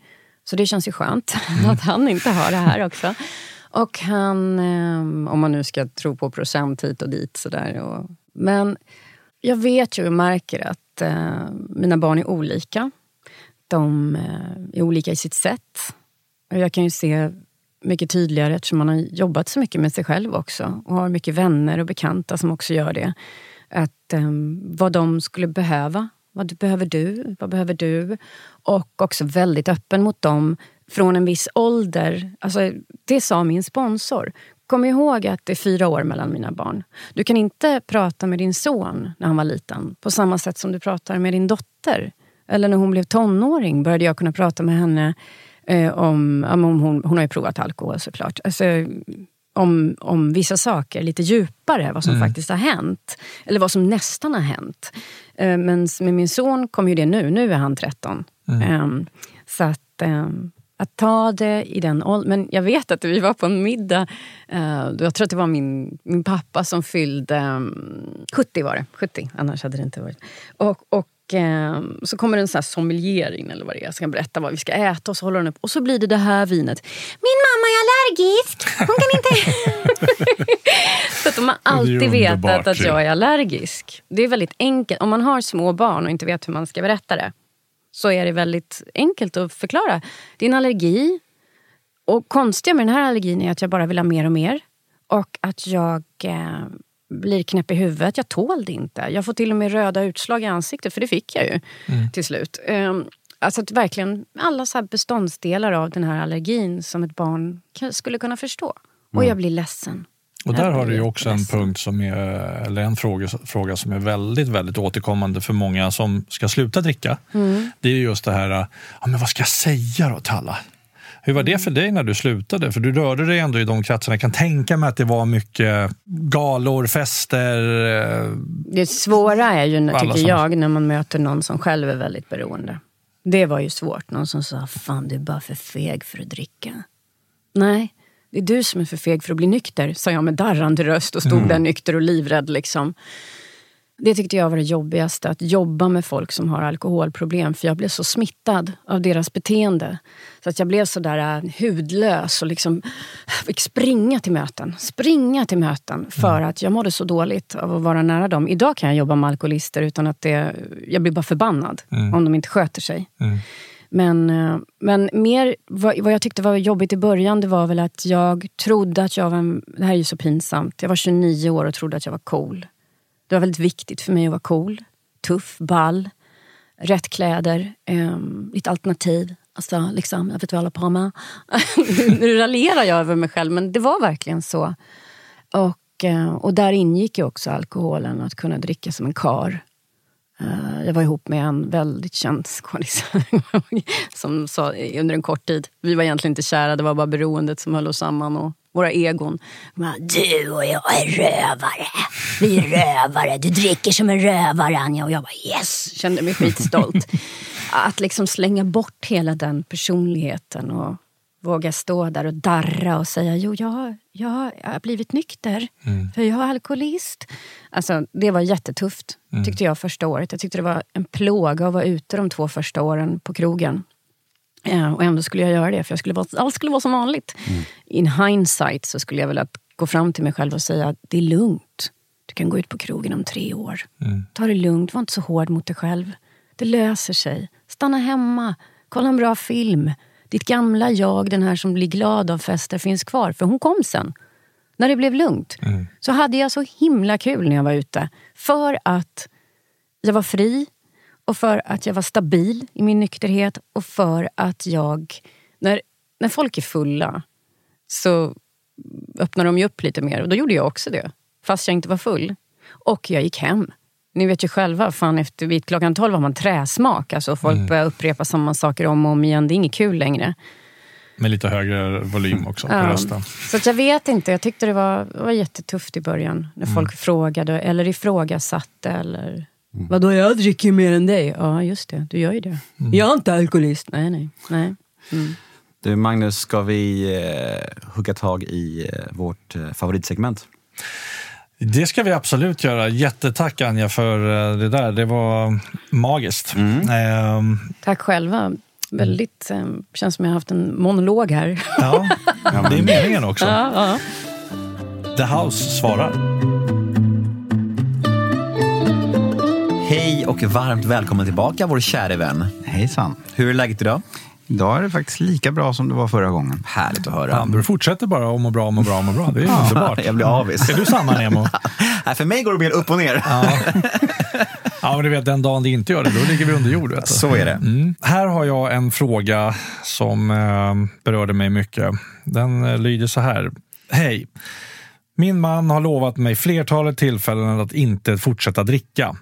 Så det känns ju skönt mm. att han inte har det här också. Och han, ehm, om man nu ska tro på procent hit och dit sådär. Och, men jag vet ju och märker att eh, mina barn är olika. De eh, är olika i sitt sätt. Och jag kan ju se mycket tydligare eftersom man har jobbat så mycket med sig själv också och har mycket vänner och bekanta som också gör det. Att eh, vad de skulle behöva. Vad behöver du? Vad behöver du? Och också väldigt öppen mot dem från en viss ålder. Alltså, det sa min sponsor. Kom ihåg att det är fyra år mellan mina barn. Du kan inte prata med din son när han var liten på samma sätt som du pratar med din dotter. Eller när hon blev tonåring började jag kunna prata med henne eh, om... om hon, hon har ju provat alkohol såklart. Alltså, om, om vissa saker lite djupare, vad som mm. faktiskt har hänt. Eller vad som nästan har hänt. Eh, men med min son kommer ju det nu. Nu är han 13. Mm. Eh, så att... Eh, att ta det i den åldern. Men jag vet att vi var på en middag. Uh, jag tror att det var min, min pappa som fyllde um, 70 var det. 70, annars hade det inte varit. Och, och um, så kommer en sån här sommelier in eller vad det är. Ska berätta vad vi ska äta och så håller den upp. Och så blir det det här vinet. Min mamma är allergisk. Hon kan inte... så att de har alltid vetat att jag är allergisk. Det är väldigt enkelt. Om man har små barn och inte vet hur man ska berätta det så är det väldigt enkelt att förklara. Det är en allergi. Och konstiga med den här allergin är att jag bara vill ha mer och mer. Och att jag eh, blir knäpp i huvudet. Jag tål det inte. Jag får till och med röda utslag i ansiktet, för det fick jag ju mm. till slut. Um, alltså att verkligen alla så beståndsdelar av den här allergin som ett barn skulle kunna förstå. Och mm. jag blir ledsen. Och där har du ju också en punkt som är, eller en fråga, fråga som är väldigt, väldigt återkommande för många som ska sluta dricka. Mm. Det är just det här, ja, men vad ska jag säga då till alla? Hur var det för dig när du slutade? För du rörde dig ändå i de kretsarna. Jag kan tänka mig att det var mycket galor, fester. Eh, det svåra är ju, tycker som... jag, när man möter någon som själv är väldigt beroende. Det var ju svårt. Någon som sa, fan du är bara för feg för att dricka. Nej, det är du som är för feg för att bli nykter, sa jag med darrande röst och stod mm. där nykter och livrädd. Liksom. Det tyckte jag var det jobbigaste, att jobba med folk som har alkoholproblem. För jag blev så smittad av deras beteende. Så att jag blev så där uh, hudlös och liksom fick springa till möten. Springa till möten för mm. att jag mådde så dåligt av att vara nära dem. Idag kan jag jobba med alkoholister utan att det... Jag blir bara förbannad mm. om de inte sköter sig. Mm. Men, eh, men mer, vad, vad jag tyckte var jobbigt i början det var väl att jag trodde att jag var... Det här är ju så pinsamt. Jag var 29 år och trodde att jag var cool. Det var väldigt viktigt för mig att vara cool, tuff, ball, rätt kläder, eh, lite alternativ. Alltså, liksom, jag vet vad jag håller på med. nu raljerar jag över mig själv, men det var verkligen så. Och, eh, och där ingick ju också alkoholen, att kunna dricka som en kar. Eh, jag var ihop med en väldigt känd skådis som sa under en kort tid, vi var egentligen inte kära, det var bara beroendet som höll oss samman och våra egon. Du och jag är rövare. Vi är rövare. Du dricker som en rövare Anja. Och jag bara yes, kände mig skitstolt. Att liksom slänga bort hela den personligheten och våga stå där och darra och säga jo, jag, jag, jag har blivit nykter, mm. för jag är alkoholist. Alltså, det var jättetufft, mm. tyckte jag, första året. Jag tyckte det var en plåga att vara ute de två första åren på krogen. Ja, och ändå skulle jag göra det, för jag skulle vara, allt skulle vara som vanligt. Mm. In hindsight så skulle jag vilja gå fram till mig själv och säga att det är lugnt. Du kan gå ut på krogen om tre år. Mm. Ta det lugnt, var inte så hård mot dig själv. Det löser sig. Stanna hemma, kolla en bra film ditt gamla jag, den här som blir glad av fester, finns kvar. För hon kom sen. När det blev lugnt. Mm. Så hade jag så himla kul när jag var ute. För att jag var fri och för att jag var stabil i min nykterhet och för att jag... När, när folk är fulla så öppnar de ju upp lite mer. Och då gjorde jag också det. Fast jag inte var full. Och jag gick hem. Ni vet ju själva, fan efter vid klockan 12 har man träsmak. Alltså folk börjar upprepa samma saker om och om igen. Det är inget kul längre. Med lite högre volym också på Ja. rösten. Så att jag vet inte. Jag tyckte det var, det var jättetufft i början. När folk frågade eller ifrågasatte. Eller, Vadå, jag dricker ju mer än dig. Ja, just det. Du gör ju det. Jag är inte alkoholist. Nej, nej. nej. Du Magnus, ska vi eh, hugga tag i eh, vårt eh, favoritsegment? Det ska vi absolut göra. Jättetack Anja för eh, det där. Det var magiskt. Ehm, Tack själva. Väldigt, eh, känns som jag har haft en monolog här. ja, det är meningen också. ja, ja. The House svarar. Hej och varmt välkommen tillbaka vår käre vän. Hejsan. Hur är läget idag? Idag är det faktiskt lika bra som det var förra gången. Härligt att höra. Ja, du fortsätter bara att må bra, må bra, må bra. Det är underbart. Jag blir avis. Är du samma Nemo? Nej, för mig går det mer upp och ner. Ja. ja, men du vet den dagen det inte gör det, då ligger vi under jord. Vet du. Så är det. Mm. Här har jag en fråga som eh, berörde mig mycket. Den eh, lyder så här. Hej. Min man har lovat mig flertalet tillfällen att inte fortsätta dricka.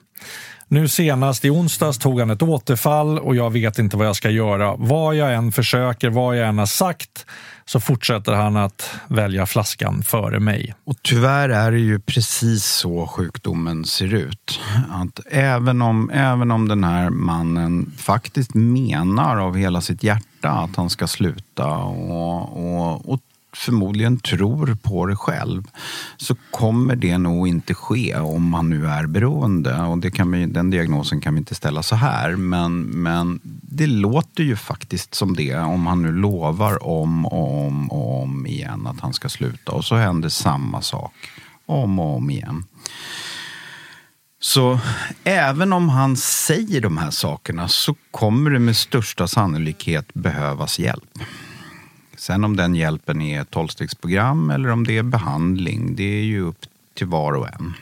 Nu senast i onsdags tog han ett återfall och jag vet inte vad jag ska göra. Vad jag än försöker, vad jag än har sagt så fortsätter han att välja flaskan före mig. Och tyvärr är det ju precis så sjukdomen ser ut. Att även om, även om den här mannen faktiskt menar av hela sitt hjärta att han ska sluta och, och, och förmodligen tror på det själv så kommer det nog inte ske om man nu är beroende. Och det kan vi, den diagnosen kan vi inte ställa så här. Men, men det låter ju faktiskt som det om han nu lovar om och om och om igen att han ska sluta. Och så händer samma sak om och om igen. Så även om han säger de här sakerna så kommer det med största sannolikhet behövas hjälp. Sen om den hjälpen är ett tolvstegsprogram eller om det är behandling, det är ju upp till var och en.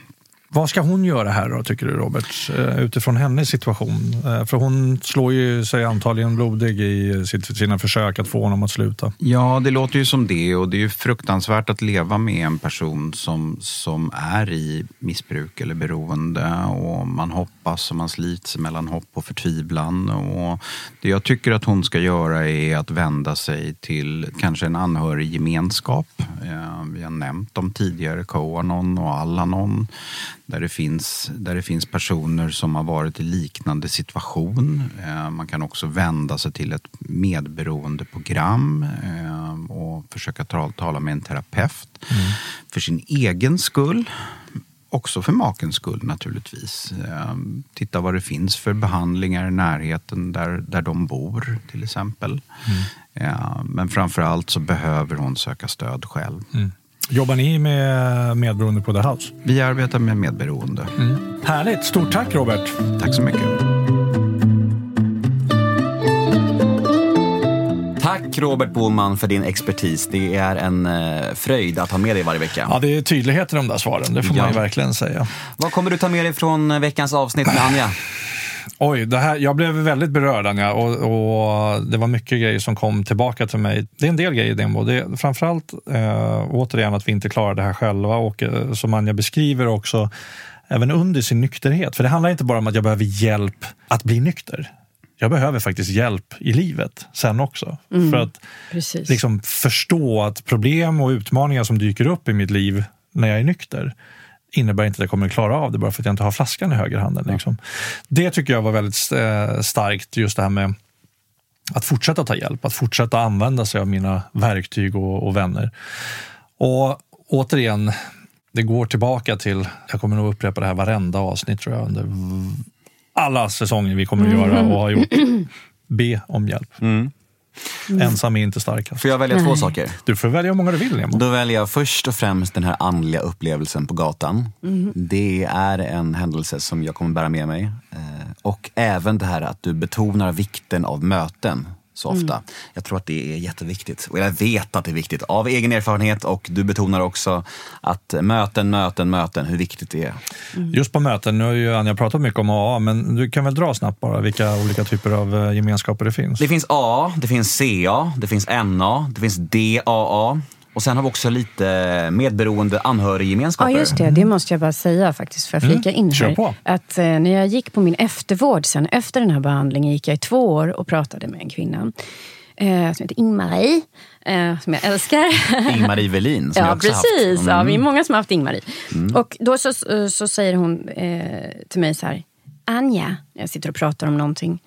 Vad ska hon göra här då, tycker du Robert? Eh, utifrån hennes situation. Eh, för hon slår ju sig antagligen blodig i sina försök att få honom att sluta. Ja, det låter ju som det och det är ju fruktansvärt att leva med en person som, som är i missbruk eller beroende och man hoppas och man slits mellan hopp och förtvivlan. Och det jag tycker att hon ska göra är att vända sig till kanske en anhöriggemenskap. gemenskap. Vi har nämnt dem tidigare, Koanon och Alanon. Där det, finns, där det finns personer som har varit i liknande situation. Eh, Man kan också vända sig till ett medberoendeprogram eh, och försöka ta- tala med en terapeut. För sin egen skull, också för makens skull naturligtvis. Eh, Titta vad det finns för behandlingar i närheten där, där de bor till exempel. Eh, Men framför allt så behöver hon söka stöd själv. Jobbar ni med medberoende på The House? Vi arbetar med medberoende. Härligt! Stort tack Robert! Tack så mycket. Tack Robert Boman för din expertis. Det är en eh, fröjd att ha med dig varje vecka. Ja, det är tydlighet i de där svaren, det får man ju Ja. verkligen säga. Vad kommer du ta med dig från eh, veckans avsnitt med Anja? Oj, det här, jag blev väldigt berörd Anja och, och det var mycket grejer som kom tillbaka till mig. Det är en del grejer Dembo. Det är framförallt eh, återigen att vi inte klarar det här själva och eh, som Anja beskriver också även under sin nykterhet. För det handlar inte bara om att jag behöver hjälp att bli nykter. Jag behöver faktiskt hjälp i livet sen också. För att Precis. liksom förstå att problem och utmaningar som dyker upp i mitt liv när jag är nykter innebär inte att jag kommer att klara av det bara för att jag inte har flaskan i högerhanden. Liksom. Det tycker jag var väldigt eh, starkt, just det här med att fortsätta ta hjälp, att fortsätta använda sig av mina verktyg och, och vänner. Och återigen, det går tillbaka till, jag kommer nog upprepa det här varenda avsnitt tror jag, under alla säsonger vi kommer att göra och har gjort. Be om hjälp. Ensam är inte starkast. Får jag välja två saker? Du får välja hur många du vill, Nemo. Då väljer jag först och främst den här andliga upplevelsen på gatan. Det är en händelse som jag kommer bära med mig. Eh, Och även det här att du betonar vikten av möten så ofta. Jag tror att det är jätteviktigt. Och jag vet att det är viktigt av egen erfarenhet och du betonar också att möten, möten, möten, hur viktigt det är. Just på möten, nu har ju Anja pratat mycket om AA, men du kan väl dra snabbt bara vilka olika typer av eh, gemenskaper det finns? Det finns A, det finns CA, det finns NA, det finns DAA. Och sen har vi också lite medberoende anhöriggemenskaper. Ja, just det. Det måste jag bara säga faktiskt, för att flika in här. på. Att eh, när jag gick på min eftervård sen, efter den här behandlingen, gick jag i två år och pratade med en kvinna eh, som heter Ing-Marie, eh, som jag älskar. Ing-Marie Velin som jag ja, också precis. haft. Mm. Ja, vi är många som har haft Ing-Marie. Och då så, så säger hon eh, till mig så här, Anja, jag sitter och pratar om någonting.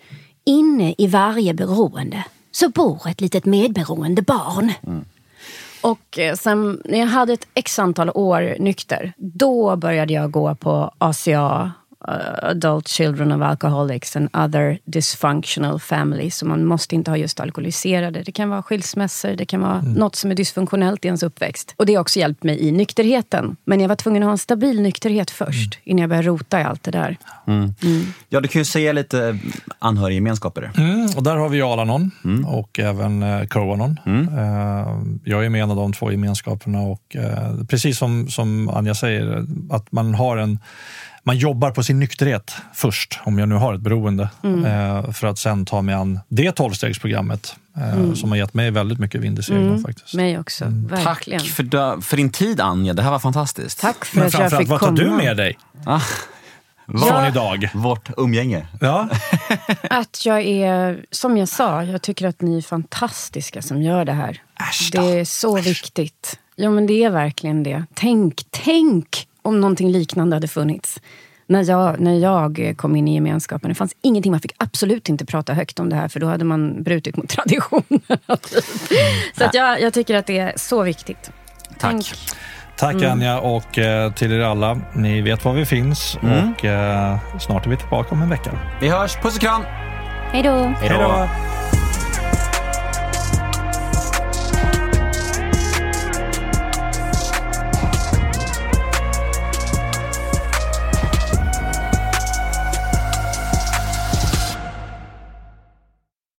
Inne i varje beroende så bor ett litet medberoende barn. Och eh, sen när jag hade ett x antal år nykter, då började jag gå på ACA, eh, Adult Children of Alcoholics and Other Dysfunctional Families. Så man måste inte ha just alkoholiserade. Det kan vara skilsmässor, det kan vara något som är dysfunktionellt i ens uppväxt. Och det har också hjälpt mig i nykterheten. Men jag var tvungen att ha en stabil nykterhet först, innan jag började rota i allt det där. Ja, du kan ju säga lite anhöriggemenskaper. Mm, och där har vi Alanon och även eh, Coanon. Eh, jag är med i en av de två gemenskaperna och eh, precis som, som Anja säger, att man har en man jobbar på sin nykterhet först, om jag nu har ett beroende, eh, för att sen ta mig an det tolvstegsprogrammet eh, som har gett mig väldigt mycket vind i seglen. faktiskt. Mig också, verkligen. Tack för, dö- för din tid Anja, det här var fantastiskt. Tack för Men att jag fick vad tar komma. du med dig Ah, från idag? vårt umgänge. Ja. Att jag är, som jag sa, jag tycker att ni är fantastiska som gör det här. Äsch det är så viktigt. Ja men det är verkligen det. Tänk, tänk om någonting liknande hade funnits. När jag, när jag kom in i gemenskapen. Det fanns ingenting, man fick absolut inte prata högt om det här för då hade man brutit mot traditionerna. typ. Så att jag, jag tycker att det är så viktigt. Tack. Tänk. Tack Anja och eh, till er alla. Ni vet var vi finns och eh, snart är vi tillbaka om en vecka. Vi hörs, puss och kram! Hej då! Hej då!